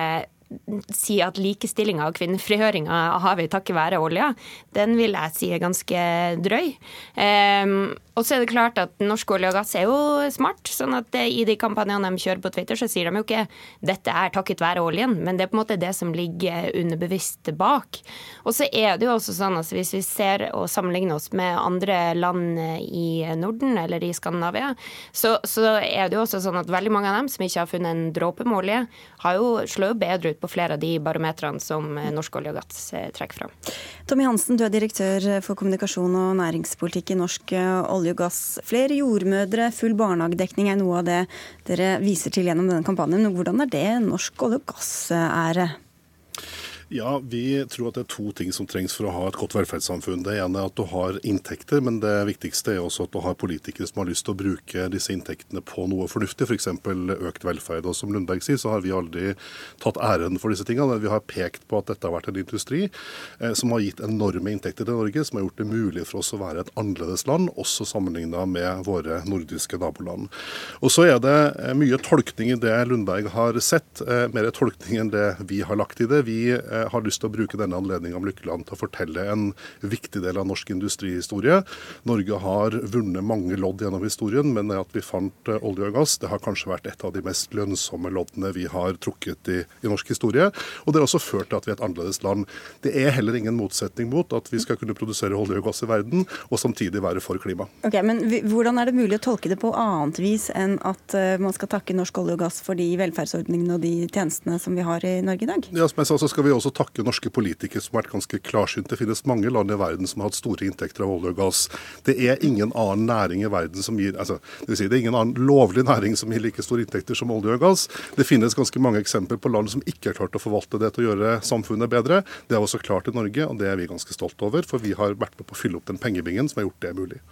si at likestillinga og kvinnefrigjøringa har vi takket være olja, den vil jeg si er ganske drøy. Um, og så er det klart at norsk olje og gass er jo smart. sånn at i de kampanjene de kjører på Twitter, så sier de jo ikke dette er takket være oljen, men det er på en måte det som ligger underbevisst bak. Og så er det jo også sånn at hvis vi ser og sammenligner oss med andre land i Norden eller i Skandinavia, så, så er det jo også sånn at veldig mange av dem som ikke har funnet en dråpe med olje, har jo, slår jo bedre ut på flere av de barometrene som norsk olje og gass trekker fram. Tommy Hansen, du er direktør for kommunikasjon og næringspolitikk i Norsk olje og gass. Flere jordmødre, full barnehagedekning er noe av det dere viser til gjennom denne kampanjen. Hvordan er det norsk olje og gass er? Ja, Vi tror at det er to ting som trengs for å ha et godt velferdssamfunn. Det ene er at du har inntekter, men det viktigste er også at du har politikere som har lyst til å bruke disse inntektene på noe fornuftig, f.eks. For økt velferd. Og Som Lundberg sier, så har vi aldri tatt æren for disse tingene. Vi har pekt på at dette har vært en industri eh, som har gitt enorme inntekter til Norge, som har gjort det mulig for oss å være et annerledes land, også sammenligna med våre nordiske naboland. Og Så er det eh, mye tolkning i det Lundberg har sett, eh, mer tolkning enn det vi har lagt i det. Vi har lyst til å bruke denne Lykkeland til å fortelle en viktig del av norsk industrihistorie. Norge har vunnet mange lodd gjennom historien, men at vi fant eh, olje og gass, det har kanskje vært et av de mest lønnsomme loddene vi har trukket i, i norsk historie. Og det har også ført til at vi er et annerledes land. Det er heller ingen motsetning mot at vi skal kunne produsere olje og gass i verden, og samtidig være for klima. Ok, men Hvordan er det mulig å tolke det på annet vis enn at man skal takke norsk olje og gass for de velferdsordningene og de tjenestene som vi har i Norge i dag? Ja, som jeg sa, så skal vi også takke norske politikere som har vært ganske klarsynte. Det finnes mange land i verden som har hatt store inntekter av olje og gass. Det er ingen annen næring i verden som gir altså, det, vil si, det er ingen annen lovlig næring som gir like store inntekter som olje og gass. Det finnes ganske mange eksempler på land som ikke har klart å forvalte det til å gjøre samfunnet bedre. Det er også klart i Norge, og det er vi ganske stolt over. For vi har vært med på å fylle opp den pengebingen som har gjort det mulig.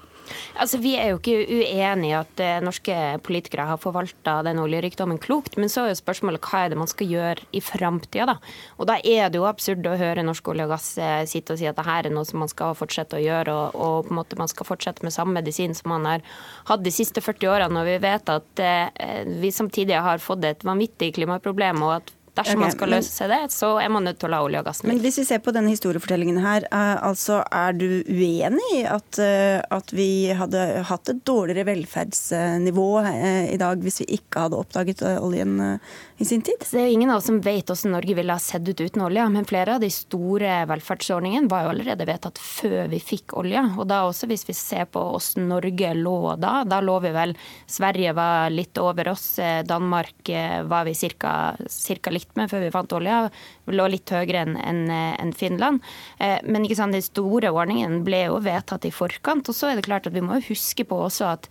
Altså, Vi er jo ikke uenig i at eh, norske politikere har forvalta den oljerikdommen klokt, men så er jo spørsmålet hva er det man skal gjøre i framtida, da. Og da er det jo absurd å høre Norsk olje og gass eh, sitte og si at det her er noe som man skal fortsette å gjøre, og, og, på en måte man skal fortsette med samme medisin som man har hatt de siste 40 årene, når vi vet at eh, vi samtidig har fått et vanvittig klimaproblem, og at Dersom okay, man skal løse seg det, så er man nødt til å la olje og gassen Men hvis vi ser på denne historiefortellingen her, uh, altså er du uenig i at, uh, at, vi hadde hatt et dårligere velferdsnivå uh, i dag hvis vi ikke hadde oppdaget oljen i sin tid? Det er jo ingen av oss som vet hvordan Norge ville ha sett ut uten olje, men flere av de store velferdsordningene var jo allerede vedtatt før vi fikk olje. Og da også hvis vi ser på hvordan Norge lå da, da lå vi vel Sverige var litt over oss, Danmark var vi ca. likt med før vi fant olja, lå litt høyere enn en, en Finland. Eh, men ikke sant, de store ordningene ble jo vedtatt i forkant. Og så er det klart at vi må huske på også at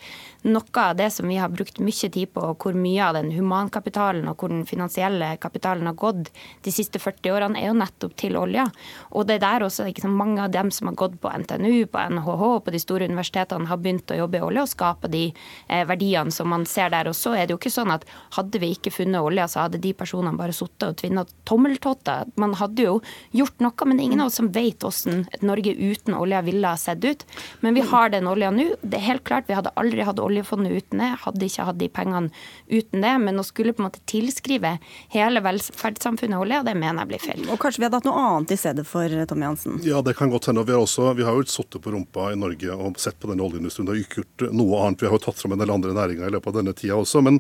noe av det som vi har brukt mye tid på, hvor mye av den humankapitalen og hvor den finansielle kapitalen har gått de siste 40 årene, er jo nettopp til olja. Og det er der også ikke sant, mange av dem som har gått på NTNU, på NHH og på de store universitetene, har begynt å jobbe i olje og skape de eh, verdiene som man ser der. Og så er det jo ikke sånn at hadde vi ikke funnet olja, så hadde de personene bare sittet og tvinna tommeltotter. Man hadde jo gjort noe, men det er ingen av oss som vet hvordan et Norge uten olja ville ha sett ut. Men vi har den olja nå. Det er helt klart, vi hadde aldri hatt oljefondet uten det, hadde ikke hatt de pengene uten det. Men å skulle på en måte tilskrive hele velferdssamfunnet olje, det mener jeg blir feil. Og kanskje vi hadde hatt noe annet i stedet for Tommy Hansen? Ja, det kan godt hende. Vi har, også, vi har jo sittet på rumpa i Norge og sett på denne oljeindustrien. Det har ikke gjort noe annet. Vi har jo tatt fram en del andre næringer i løpet av denne tida også. Men,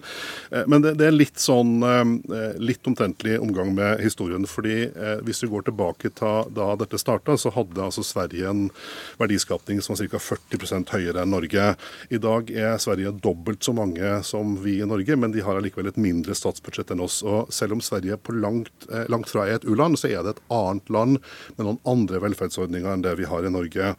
eh, men det, det, er litt sånn litt litt omtrentlig omgang med historien. fordi eh, Hvis vi går tilbake til da dette starta, så hadde altså Sverige en verdiskapning som var ca. 40% høyere enn Norge. I dag er Sverige dobbelt så mange som vi i Norge, men de har allikevel et mindre statsbudsjett enn oss. Og Selv om Sverige på langt, eh, langt fra er et u-land, så er det et annet land med noen andre velferdsordninger enn det vi har i Norge.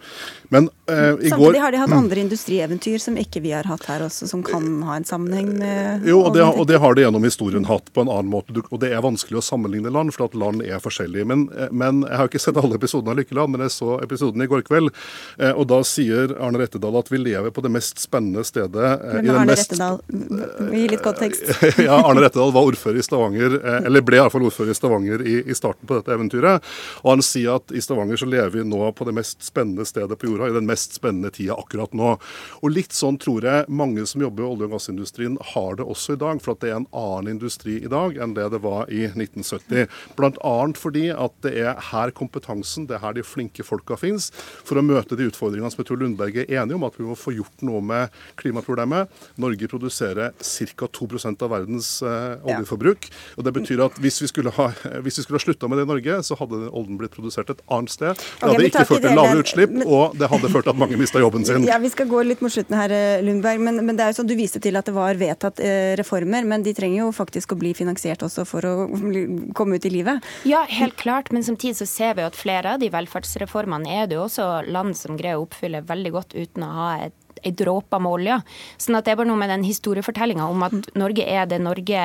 Men eh, i Samtidig går, har de hatt andre industrieventyr som ikke vi har hatt her også, som kan ha en sammenheng med Jo, og det, og det har de gjennom historien hatt på en annen måte. Og det er vanskelig å sammenligne land, for at land er forskjellige. Men, eh, men Jeg har ikke sett alle episodene av Lykkeland, men jeg så episoden i går kveld. Eh, og Da sier Arne Rettedal at vi lever på det mest spennende stedet eh, men Arne mest... Rettedal, gi litt kontekst. (laughs) ja, Arne Rettedal var ordfører i Stavanger, eller ble iallfall ordfører i Stavanger i, i, starten på dette eventyret. Og han sier at i Stavanger så lever vi nå på det mest spennende stedet på jorda, i den mest spennende tida akkurat nå. Og litt sånn tror jeg mange som jobber i olje- og gassindustrien har det også i dag. For at det er en annen industri i dag enn det det var i 1970. Bl.a. fordi at det er her kompetansen, det er her de flinke folka finnes, for å møte de utfordringene som jeg tror Lundberg er enig om, at vi må få gjort noe med klimaproblemet. Norge produserer ca. 2% av verdens eh, oljeforbruk. og Det betyr at hvis vi skulle ha, hvis vi skulle ha slutta med det i Norge, så hadde oljen blitt produsert et annet sted. Det hadde ikke ført til lavere utslipp, og det hadde ført til at mange mista jobben sin. Ja, Vi skal gå litt mot slutten her, eh, Lundberg. Men, men, det er jo sånn, du viste til at det var vedtatt eh, reformer, men de trenger jo faktisk å bli finansiert også for å komme ut i livet. Ja, helt klart. Men samtidig så ser vi at flere av de velferdsreformene er det jo også land som greier å oppfylle veldig godt uten å ha et ei dråpe med olje. Sånn at det er bare noe med den historiefortellinga om at Norge er det Norge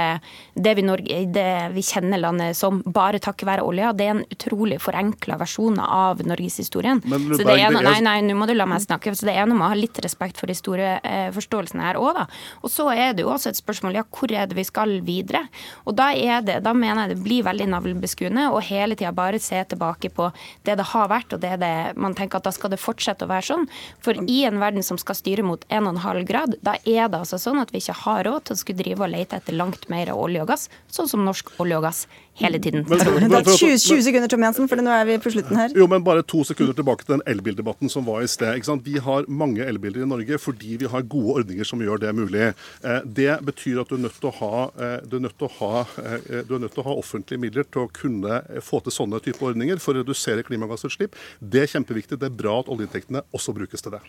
det vi, Norge, det vi kjenner landet som bare takket være olja. Det er en utrolig forenkla versjon av norgeshistorien. Så det nei, nei, nå må du la meg snakke. Så det er noe med å ha litt respekt for historieforståelsen her òg, da. Og så er det jo også et spørsmål ja, hvor er det vi skal videre? Og da er det, da mener jeg det blir veldig navlebeskuende og hele tida bare se tilbake på det det har vært, og det det man tenker at da skal det fortsette å være sånn. For i en verden som skal styre mot 1,5 grad, da er det altså sånn at vi ikke har råd til å skulle drive og lete etter langt mer olje og gass, sånn som norsk olje og gass hele tiden. Men, men, men, 20, 20, sekunder, Tom Jansen, for nå er vi på slutten her. Jo, men Bare to sekunder tilbake til den elbildebatten som var i sted. ikke sant? Vi har mange elbiler i Norge fordi vi har gode ordninger som gjør det mulig. Eh, det betyr at du er nødt til å ha, eh, du er nødt til å ha, eh, du er nødt til å ha offentlige midler til å kunne få til sånne type ordninger for å redusere klimagassutslipp. Det er kjempeviktig. Det er bra at oljeinntektene også brukes til det.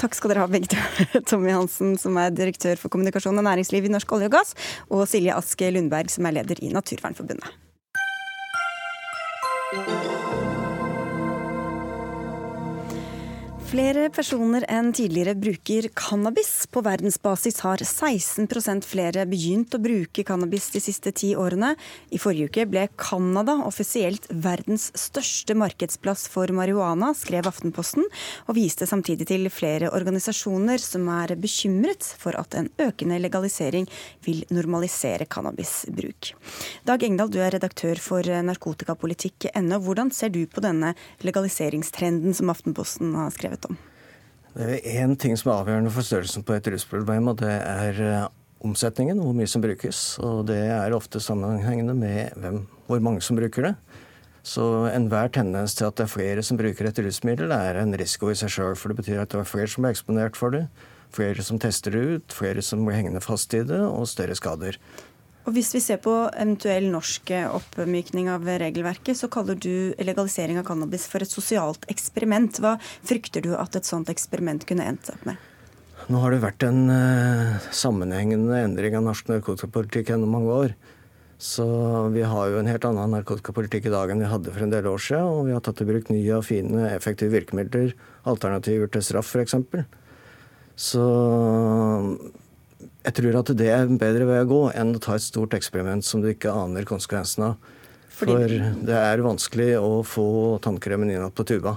Takk skal dere ha, begge to. (laughs) Tommy Hansen, som er direktør for kommunikasjon og næringsliv i Norsk olje og gass, og Silje Aske Lundberg, som er leder i Naturvernforbundet. Thank you. Flere personer enn tidligere bruker cannabis. På verdensbasis har 16% flere begynt å bruke cannabis de siste ti årene. I forrige uke ble Canada offisielt verdens største markedsplass for marihuana, skrev Aftenposten, og viste samtidig til flere organisasjoner som er bekymret for at en økende legalisering vil normalisere cannabisbruk. Dag Engdahl, du er redaktør for narkotikapolitikk.no. Hvordan ser du på denne legaliseringstrenden som Aftenposten har skrevet? Skrevet? Det er én ting som er avgjørende for størrelsen på et rusproblem, og det er eh, omsetningen, hvor mye som brukes. Og det er ofte sammenhengende med hvem, hvor mange som bruker det. Så enhver tendens til at det er flere som bruker et rusmiddel, er en risiko i seg sjøl. For det betyr at det er flere som er eksponert for det, flere som tester det ut, flere som blir hengende fast i det, og større skader. Og Hvis vi ser på eventuell norsk oppmykning av regelverket, så kaller du legalisering av cannabis for et sosialt eksperiment. Hva frykter du at et sånt eksperiment kunne endt opp med? Nå har det vært en uh, sammenhengende endring av norsk narkotikapolitikk gjennom mange år. Så vi har jo en helt annen narkotikapolitikk i dag enn vi hadde for en del år siden. Og vi har tatt i bruk nye og fine, effektive virkemidler, alternativer til straff f.eks. Så jeg tror at det er en bedre vei å gå enn å ta et stort eksperiment som du ikke aner konsekvensen av. For det er vanskelig å få tannkremen inn på tuba.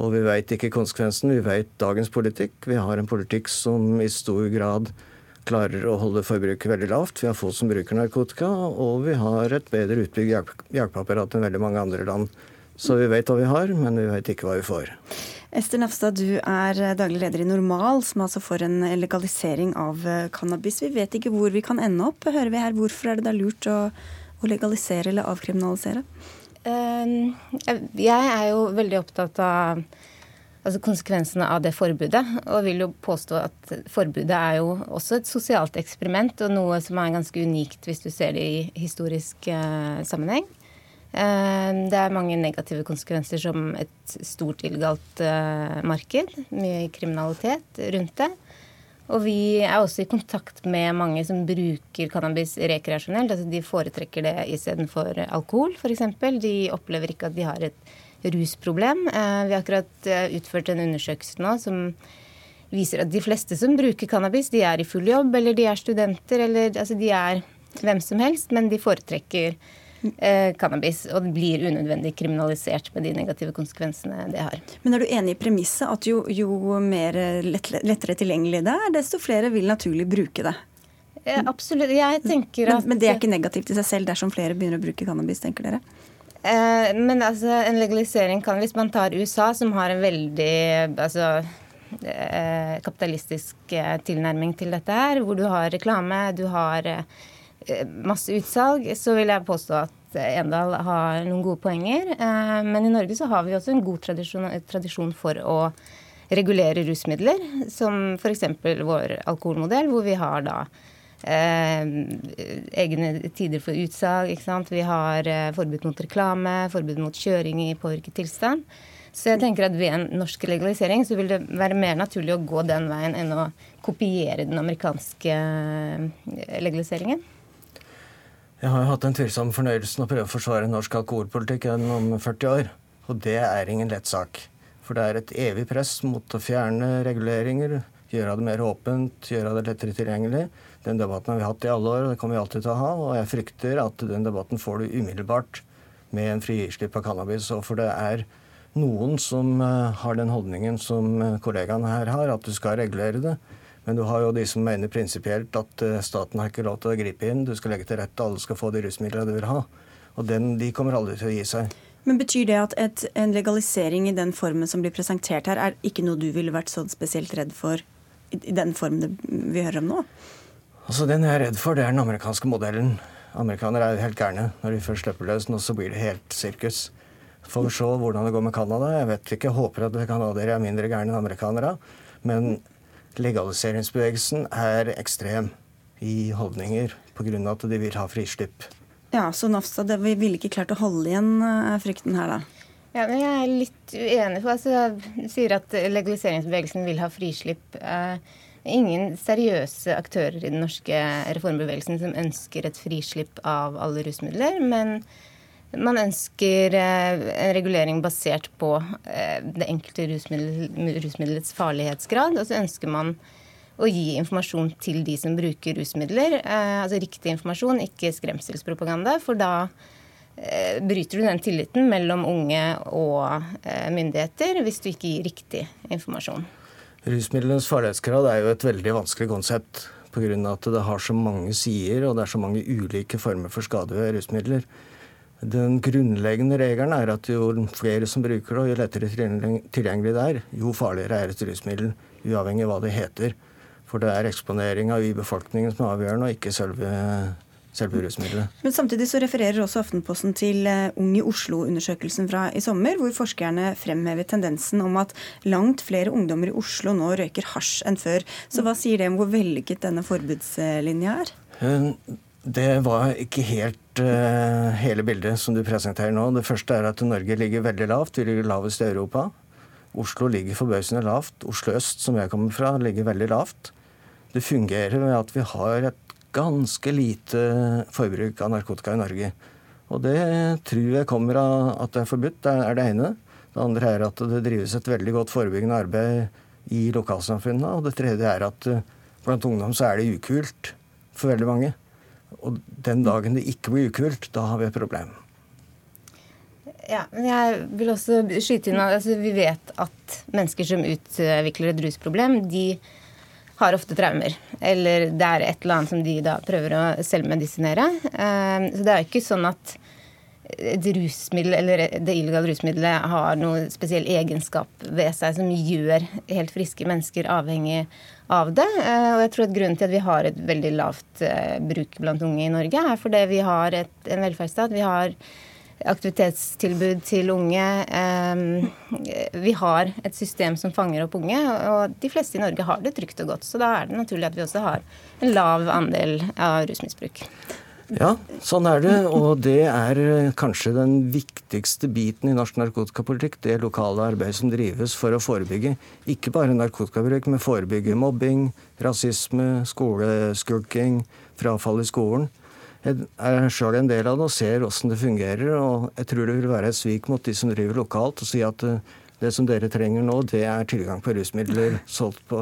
Og vi veit ikke konsekvensen. Vi veit dagens politikk. Vi har en politikk som i stor grad klarer å holde forbruket veldig lavt. Vi har få som bruker narkotika, og vi har et bedre utbygd hjelpeapparat enn veldig mange andre land. Så vi vet hva vi har, men vi vet ikke hva vi får. Ester Nafstad, du er daglig leder i Normal, som altså får en legalisering av eh, cannabis. Vi vet ikke hvor vi kan ende opp. Hører vi her, Hvorfor er det da lurt å, å legalisere eller avkriminalisere? Ehm, jeg er jo veldig opptatt av altså konsekvensene av det forbudet. Og vil jo påstå at forbudet er jo også et sosialt eksperiment, og noe som er ganske unikt hvis du ser det i historisk uh, sammenheng. Eh, det er mange negative konsekvenser som et stort illegalt eh, marked. Mye kriminalitet rundt det. Og vi er også i kontakt med mange som bruker cannabis rekreasjonelt. Altså de foretrekker det istedenfor alkohol, f.eks. De opplever ikke at de har et rusproblem. Eh, vi har akkurat utført en undersøkelse nå som viser at de fleste som bruker cannabis, de er i full jobb, eller de er studenter, eller altså de er hvem som helst, men de foretrekker eh, cannabis, og det blir unødvendig kriminalisert med de negative konsekvensene det har. Men er du enig i premisset at jo, jo mer lett, lettere tilgjengelig det er, desto flere vil naturlig bruke det? Eh, absolutt. Jeg tenker at men, men det er ikke negativt i seg selv dersom flere begynner å bruke cannabis, tenker dere? Eh, men altså, en legalisering kan, hvis man tar USA, som har en veldig altså, eh, kapitalistisk eh, tilnærming til dette her, hvor du har reklame, du har eh, Eh, masse utsalg, så vil jeg påstå at Endal har noen gode poenger. Eh, men i Norge så har vi også en god tradisjon, tradisjon for å regulere rusmidler, som f.eks. vår alkoholmodell, hvor vi har da eh, egne tider for utsalg. Vi har eh, forbud mot reklame, forbud mot kjøring i påvirket tilstand. Så jeg tenker at ved en norsk legalisering så vil det være mer naturlig å gå den veien enn å kopiere den amerikanske legaliseringen. Jeg har jo hatt den tvilsomme fornøyelsen å prøve å forsvare norsk alkoholpolitikk gjennom 40 år. Og det er ingen lett sak. For det er et evig press mot å fjerne reguleringer, Gjøre det mer åpent, gjøre det lettere tilgjengelig. Den debatten har vi hatt i alle år, og det kommer vi alltid til å ha. Og jeg frykter at den debatten får du umiddelbart med en frislipp av cannabis. Og for det er noen som uh, har den holdningen som kollegaene kollegaen her har, at du skal regulere det. Men du har jo de som mener prinsipielt at uh, staten har ikke lov til å gripe inn. Du skal legge til rette, alle skal få de rusmidlene de vil ha. Og den, de kommer aldri til å gi seg. Men Betyr det at et, en legalisering i den formen som blir presentert her, er ikke noe du ville vært så spesielt redd for i, i den formen vi hører om nå? Altså, Den jeg er redd for, det er den amerikanske modellen. Amerikanere er jo helt gærne når de først slipper løs, Nå så blir det helt sirkus. Får vi se hvordan det går med Canada. Jeg vet ikke, jeg håper at canadiere er mindre gærne enn amerikanere. Men legaliseringsbevegelsen er ekstrem i holdninger pga. at de vil ha frislipp. Ja, Så Nafstad, vi ville ikke klart å holde igjen eh, frykten her, da? Ja, men Jeg er litt uenig. for altså, Du sier at legaliseringsbevegelsen vil ha frislipp. Eh, ingen seriøse aktører i den norske reformbevegelsen som ønsker et frislipp av alle rusmidler. Men man ønsker eh, en regulering basert på eh, det enkelte rusmiddel, rusmiddelets farlighetsgrad. Og så ønsker man å gi informasjon til de som bruker rusmidler. Eh, altså riktig informasjon, ikke skremselspropaganda. For da bryter du den tilliten mellom unge og myndigheter hvis du ikke gir riktig informasjon. Rusmidlenes farlighetsgrad er jo et veldig vanskelig konsept. Pga. at det har så mange sider og det er så mange ulike former for skade ved rusmidler. Den grunnleggende regelen er at jo flere som bruker det, og jo lettere tilgjengelig det er, jo farligere er et rusmiddel, uavhengig av hva det heter. For det er eksponeringa i befolkningen som er avgjørende, og ikke selve, selve rusmiddelet. Men samtidig så refererer også Aftenposten til eh, Ung i Oslo-undersøkelsen fra i sommer, hvor forskerne fremhever tendensen om at langt flere ungdommer i Oslo nå røyker hasj enn før. Så hva sier det om hvor vellykket denne forbudslinja er? Eh, det var ikke helt uh, hele bildet som du presenterer nå. Det første er at Norge ligger veldig lavt. Vi ligger lavest i Europa. Oslo ligger forbausende lavt. Oslo øst, som jeg kommer fra, ligger veldig lavt. Det fungerer med at vi har et ganske lite forbruk av narkotika i Norge. Og det tror jeg kommer av at det er forbudt. Det er det ene. Det andre er at det drives et veldig godt forebyggende arbeid i lokalsamfunnene. Og det tredje er at eh, blant ungdom så er det ukult for veldig mange. Og den dagen det ikke blir ukult, da har vi et problem. Ja, men jeg vil også skyte inn at altså, vi vet at mennesker som utvikler et rusproblem, de har ofte traumer. Eller det er et eller annet som de da prøver å selvmedisinere. Ehm, så det er jo ikke sånn at et rusmiddel eller det illegale rusmiddelet har noen spesiell egenskap ved seg som gjør helt friske mennesker avhengig av det. Eh, og jeg tror at grunnen til at vi har et veldig lavt eh, bruk blant unge i Norge, er fordi vi har et, en velferdsstat. Vi har aktivitetstilbud til unge. Eh, vi har et system som fanger opp unge, og de fleste i Norge har det trygt og godt. Så da er det naturlig at vi også har en lav andel av rusmisbruk. Ja, sånn er det. Og det er eh, kanskje den viktigste biten i norsk narkotikapolitikk. Det lokale arbeidet som drives for å forebygge ikke bare narkotikabruk, men forebygge mobbing, rasisme, skoleskulking, frafall i skolen. Jeg er sjøl en del av det og ser åssen det fungerer. Og jeg tror det vil være et svik mot de som driver lokalt, og si at eh, det som dere trenger nå, det er tilgang på rusmidler solgt på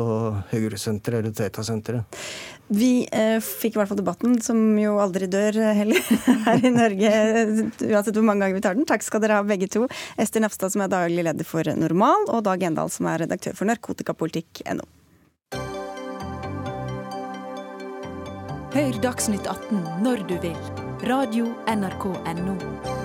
på Høyresenteret eller Teta-senteret. Vi eh, fikk i hvert fall debatten, som jo aldri dør eh, heller (laughs) her i Norge, uansett hvor mange ganger vi tar den. Takk skal dere ha begge to. Ester Nafstad, som er daglig leder for Normal, og Dag Endal, som er redaktør for narkotikapolitikk.no. Hør Dagsnytt 18 når du vil. Radio NRK Radio.nrk.no.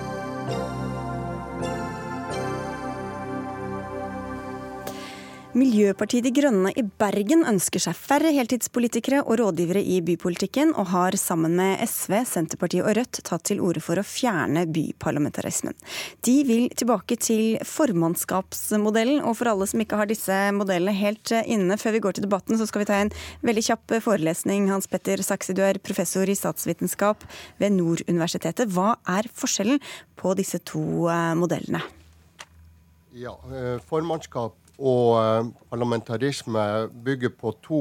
Miljøpartiet De Grønne i Bergen ønsker seg færre heltidspolitikere og rådgivere i bypolitikken, og har sammen med SV, Senterpartiet og Rødt tatt til orde for å fjerne byparlamentarismen. De vil tilbake til formannskapsmodellen, og for alle som ikke har disse modellene helt inne før vi går til debatten, så skal vi ta en veldig kjapp forelesning. Hans Petter Saksi, du er professor i statsvitenskap ved Nord universitetet. Hva er forskjellen på disse to eh, modellene? Ja, eh, Formannskap og eh, parlamentarisme bygger på to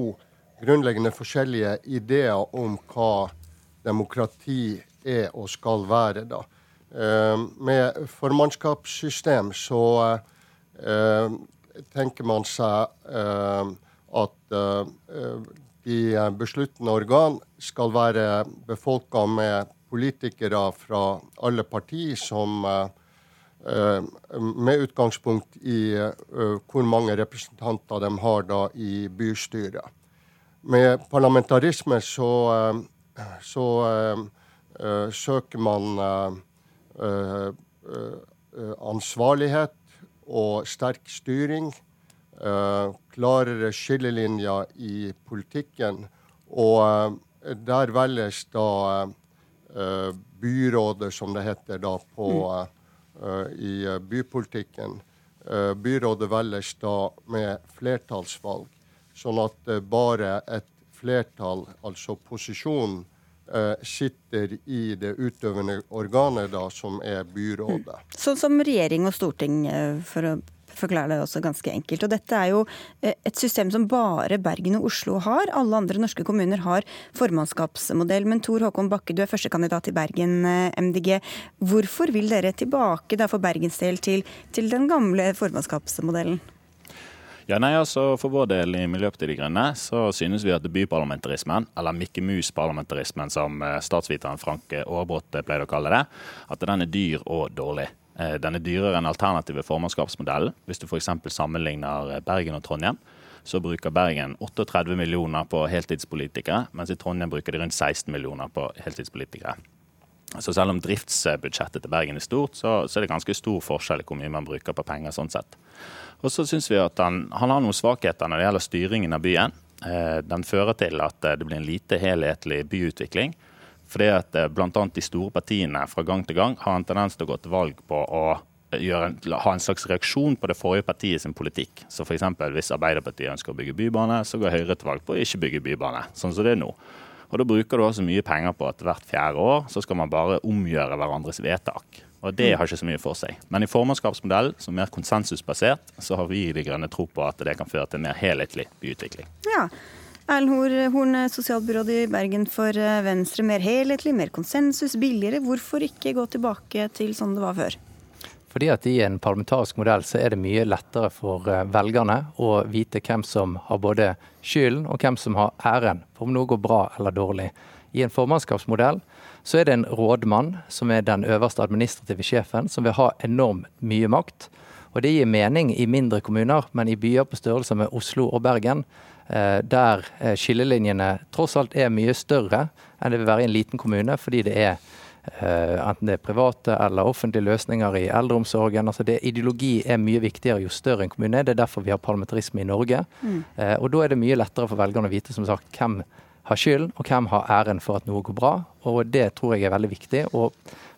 grunnleggende forskjellige ideer om hva demokrati er og skal være. da. Eh, med formannskapssystem så eh, tenker man seg at de besluttende organ skal være befolka med politikere fra alle partier som med utgangspunkt i hvor mange representanter de har da i bystyret. Med parlamentarisme så, så søker man ansvarlighet og sterk styring. Klarere skillelinjer i politikken. Og der velges da byrådet, som det heter da på, i bypolitikken. Byrådet velges da med flertallsvalg, sånn at bare et flertall, altså posisjonen, sitter i det utøvende organet, da, som er byrådet. Sånn som regjering og storting, for å forklare det også ganske enkelt. Og dette er jo et system som bare Bergen og Oslo har. Alle andre norske kommuner har formannskapsmodell. Men Tor Håkon Bakke, du er førstekandidat i Bergen MDG. Hvorfor vil dere tilbake da for Bergens del til, til den gamle formannskapsmodellen? Ja, nei, altså For vår del i Miljøpartiet De Grønne så synes vi at byparlamentarismen, eller Mikke Mus-parlamentarismen som statsviteren Frank Aarbrot pleide å kalle det, at den er dyr og dårlig. Den er dyrere enn alternative formannskapsmodellen. Hvis du f.eks. sammenligner Bergen og Trondheim, så bruker Bergen 38 millioner på heltidspolitikere, mens i Trondheim bruker de rundt 16 millioner på heltidspolitikere. Så selv om driftsbudsjettet til Bergen er stort, så, så er det ganske stor forskjell i hvor mye man bruker på penger. sånn sett. Og så syns vi at han, han, har noen svakheter når det gjelder styringen av byen. Eh, den fører til at det blir en lite helhetlig byutvikling. Fordi at eh, bl.a. de store partiene fra gang til gang har en tendens til å gå til valg på å en, ha en slags reaksjon på det forrige partiet sin politikk. Så f.eks. hvis Arbeiderpartiet ønsker å bygge bybane, så går Høyre til valg på å ikke bygge bybane. Sånn som det er nå. Og Da bruker du også mye penger på at hvert fjerde år så skal man bare omgjøre hverandres vedtak. Og Det har ikke så mye for seg. Men i formannskapsmodellen, som er mer konsensusbasert, så har vi i De Grønne tro på at det kan føre til mer helhetlig byutvikling. Ja, Erlend Horn, sosialbyråd i Bergen for Venstre. Mer helhetlig, mer konsensus, billigere. Hvorfor ikke gå tilbake til sånn det var før? Fordi at I en parlamentarisk modell så er det mye lettere for velgerne å vite hvem som har både skylden og hvem som har æren for om noe går bra eller dårlig. I en formannskapsmodell så er det en rådmann, som er den øverste administrative sjefen, som vil ha enormt mye makt. Og Det gir mening i mindre kommuner, men i byer på størrelse med Oslo og Bergen, der skillelinjene tross alt er mye større enn det vil være i en liten kommune, fordi det er enten det er private eller offentlige løsninger i eldreomsorgen. altså det, Ideologi er mye viktigere jo større en kommune er. Det er derfor vi har parlamentarisme i Norge. Mm. Og Da er det mye lettere for velgerne å vite som sagt, hvem har skylden, og hvem har æren for at noe går bra. Og Det tror jeg er veldig viktig. Og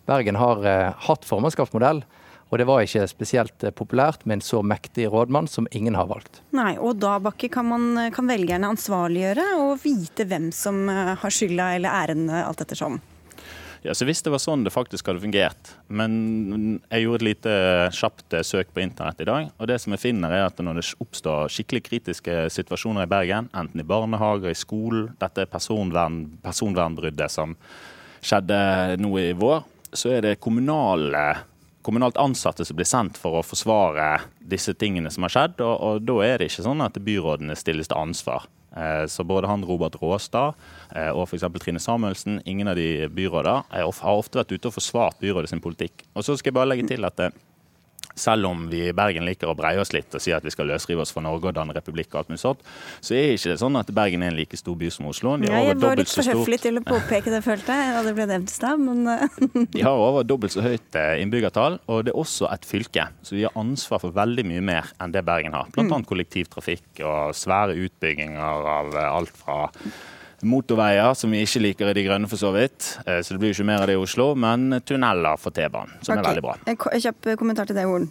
Bergen har hatt formannskapsmodell. Og det var ikke spesielt populært med en så mektig rådmann som ingen har valgt. Nei, og da Bakke, kan, man, kan velgerne ansvarliggjøre og vite hvem som har skylda eller æren, alt ettersom? Ja, så Hvis det var sånn det faktisk hadde fungert. Men jeg gjorde et lite kjapt søk på internett i dag. og det som jeg finner er at Når det oppstår skikkelig kritiske situasjoner i Bergen, enten i barnehager, i skolen, dette personvern, personvernbruddet som skjedde nå i vår, så er det kommunale kommunalt ansatte som blir sendt for å forsvare disse tingene som har skjedd. Og, og da er det ikke sånn at byrådene stilles til ansvar. Så både han Robert Råstad og f.eks. Trine Samuelsen, ingen av de byrådene, har ofte vært ute og forsvart byrådet sin politikk. Og så skal jeg bare legge til at selv om vi i Bergen liker å breie oss litt og si at vi skal løsrive oss fra Norge og danne republikk, og alt mulig sånt, så er ikke det sånn at Bergen er en like stor by som Oslo. De jeg var litt for høflig til å påpeke det, følte jeg, da det ble nevnt i stad, men (laughs) De har over dobbelt så høyt innbyggertall, og det er også et fylke. Så vi har ansvar for veldig mye mer enn det Bergen har. Blant annet kollektivtrafikk og svære utbygginger av alt fra motorveier, som vi ikke liker i De Grønne for så vidt. Så det blir jo ikke mer av det i Oslo. Men tunneler for T-banen, som okay. er veldig bra. En kjapp kommentar til deg, Horn.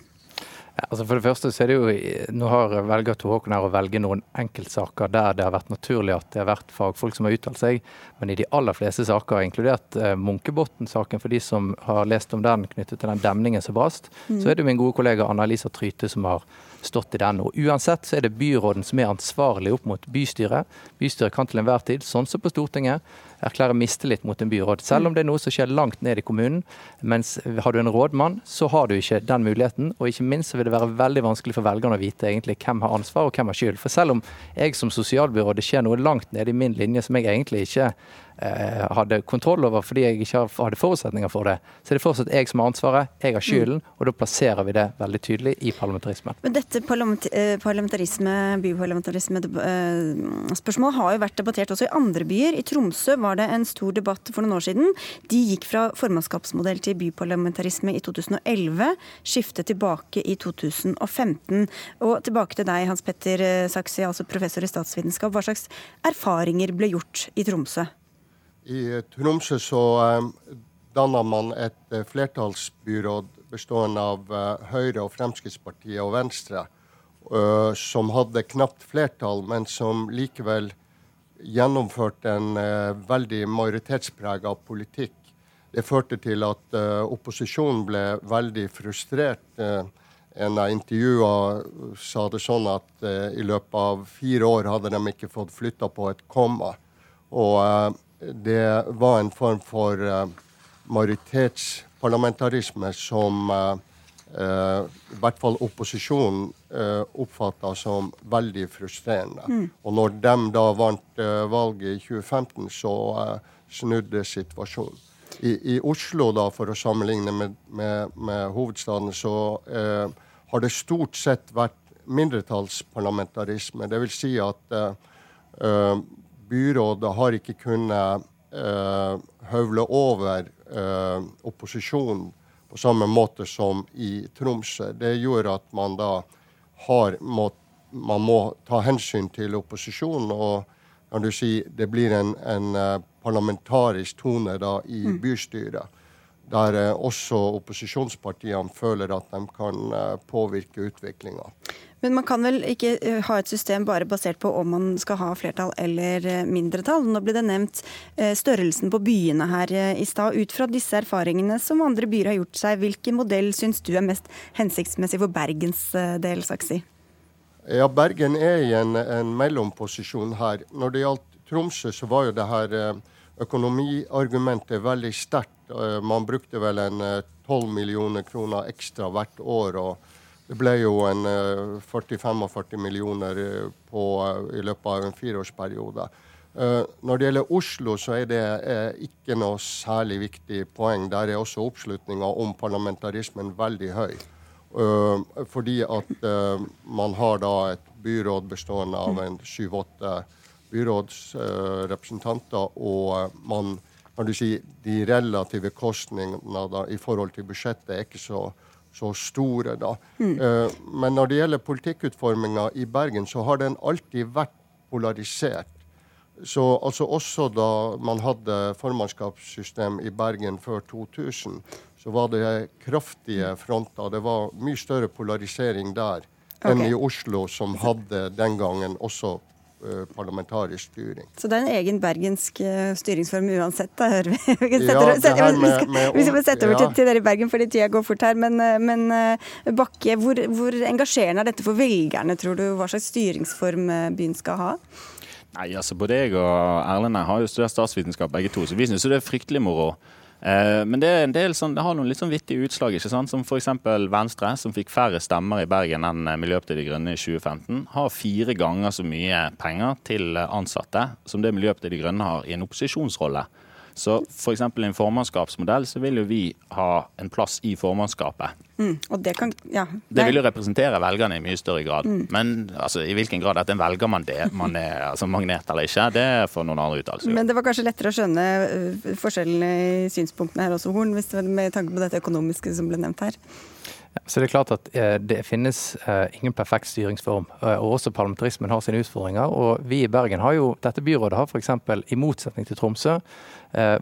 Ja, altså for det første så er det jo, Nå har velger Tor Håkon her å velge noen enkeltsaker der det har vært naturlig at det har vært fagfolk som har uttalt seg, men i de aller fleste saker, inkludert uh, Munkebotn-saken for de som har lest om den knyttet til den demningen som brast, mm. så er det min gode kollega Anna-Elisa Tryte som har stått i den. Og Uansett så er det byråden som er ansvarlig opp mot bystyret. Bystyret kan til enhver tid, sånn som på Stortinget, erklære mistillit mot en byråd. Selv om det er noe som skjer langt ned i kommunen. Mens har du en rådmann, så har du ikke den muligheten. Og ikke minst så vil det være veldig vanskelig for velgerne å vite egentlig hvem har ansvar og hvem har skyld. For selv om jeg som sosialbyråd det skjer noe langt nede i min linje som jeg egentlig ikke hadde kontroll over fordi jeg ikke hadde forutsetninger for det. Så det er fortsatt jeg som har ansvaret, jeg har skylden, mm. og da plasserer vi det veldig tydelig i parlamentarismen. Men dette eh, parlamentarisme, byparlamentarisme-spørsmålet eh, har jo vært debattert også i andre byer. I Tromsø var det en stor debatt for noen år siden. De gikk fra formannskapsmodell til byparlamentarisme i 2011, skiftet tilbake i 2015. Og tilbake til deg, Hans Petter Saksi, altså professor i statsvitenskap. Hva slags erfaringer ble gjort i Tromsø? I Tromsø så eh, danna man et eh, flertallsbyråd bestående av eh, Høyre og Fremskrittspartiet og Venstre, som hadde knapt flertall, men som likevel gjennomførte en veldig majoritetsprega politikk. Det førte til at opposisjonen ble veldig frustrert. En av intervjuene sa det sånn at i løpet av fire år hadde de ikke fått flytta på et komma. Og det var en form for uh, majoritetsparlamentarisme som uh, uh, i hvert fall opposisjonen uh, oppfatta som veldig frustrerende. Mm. Og når de da vant valget i 2015, så snudde situasjonen. I, I, Oslo, da, for å sammenligne med, med, med hovedstaden, så har det stort sett vært mindretallsparlamentarisme. Det vil si at byrådet har ikke kunnet uh, høvle over uh, opposisjonen på samme måte som i Tromsø. Det gjør at man da har må, man må ta hensyn til opposisjonen. og kan du si, Det blir en, en uh, parlamentarisk tone da i mm. bystyret. Der også opposisjonspartiene føler at de kan påvirke utviklinga. Men man kan vel ikke eh, ha et system bare basert på om man skal ha flertall eller eh, mindretall. Nå ble det nevnt eh, størrelsen på byene her i stad. Ut fra disse erfaringene som andre byer har gjort seg, hvilken modell syns du er mest hensiktsmessig for Bergens del, Saksi? Ja, Bergen er i en, en mellomposisjon her. Når det gjaldt Tromsø, så var jo det her økonomiargumentet veldig sterkt. Man brukte vel en 12 millioner kroner ekstra hvert år. og det ble jo en 40-45 eh, millioner eh, på, eh, i løpet av en fireårsperiode. Når det gjelder Oslo, så er det ikke noe særlig viktig poeng. Der er også oppslutninga om parlamentarismen veldig høy. Fordi at man har da et byråd bestående av en syv-åtte byrådsrepresentanter, og man kan du si, de relative kostningene i forhold til budsjettet er ikke så så store. da. Mm. Uh, men når det gjelder politikkutforminga i Bergen, så har den alltid vært polarisert. Så altså Også da man hadde formannskapssystem i Bergen før 2000, så var det kraftige fronter. Det var mye større polarisering der okay. enn i Oslo, som hadde den gangen også Eh, parlamentarisk styring. Så det er en egen bergensk eh, styringsform uansett, da hører vi. (laughs) Vi, setter, ja, setter, vi, skal, med, vi skal sette over ja. til, til, dere i Bergen fordi tida går fort her. Men, eh, men Bakke, hvor, hvor, engasjerende er dette for velgerne, tror du? Hva slags styringsform byen skal ha? Nei, altså Både jeg og Erlend har jo studert statsvitenskap begge to, så vi syns det er fryktelig moro. Eh, men det, sånn, det har noen litt sånn vittige utslag, ikke sant? som f.eks. Venstre, som fikk færre stemmer i Bergen enn eh, Miljøpartiet De Grønne i 2015, har fire ganger så mye penger til ansatte som det Miljøpartiet De Grønne har i en opposisjonsrolle. Så f.eks. i en formannskapsmodell så vil jo vi ha en plass i formannskapet. Mm, og det kan, ja. Det vil jo representere velgerne i mye større grad. Mm. Men altså, i hvilken grad dette velger man det, man er altså, magnet eller ikke, det får noen andre uttalelser. Men det var kanskje lettere å skjønne uh, forskjellene i synspunktene her også, Horn, med tanke på dette økonomiske som ble nevnt her? Så det er klart at eh, det finnes eh, ingen perfekt styringsform. Eh, og også parlamentarismen har sine utfordringer. Og vi i Bergen har jo, dette byrådet har f.eks. i motsetning til Tromsø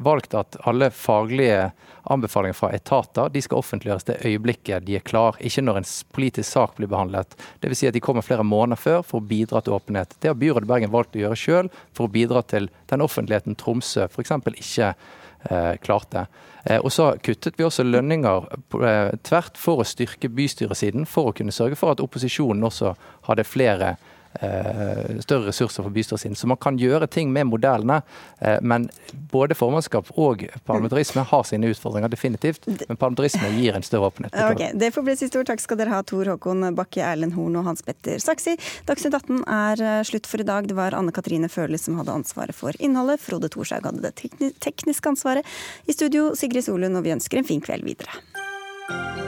valgt at alle faglige anbefalinger fra etater de skal offentliggjøres det øyeblikket de er klar, ikke når en politisk sak blir behandlet. Dvs. Si at de kommer flere måneder før for å bidra til åpenhet. Det har byrådet Bergen valgt å gjøre sjøl for å bidra til den offentligheten Tromsø f.eks. ikke klarte. Eh, og så kuttet vi også lønninger eh, tvert for å styrke bystyresiden, for å kunne sørge for at opposisjonen også hadde flere større ressurser for bystyresiden. Så man kan gjøre ting med modellene. Eh, men både formannskap og parlamentarisme har sine utfordringer, definitivt. Men parlamentarisme gir en større åpenhet. (laughs) Ok, Det får bli siste ord. Takk skal dere ha, Tor Håkon Bakke, Erlend Horn og Hans Petter Saksi. Dagsnytt 18 er slutt for i dag. Det var Anne Katrine Førli som hadde ansvaret for innholdet. Frode Thorshaug hadde det tekniske ansvaret. I studio Sigrid Solund, og vi ønsker en fin kveld videre.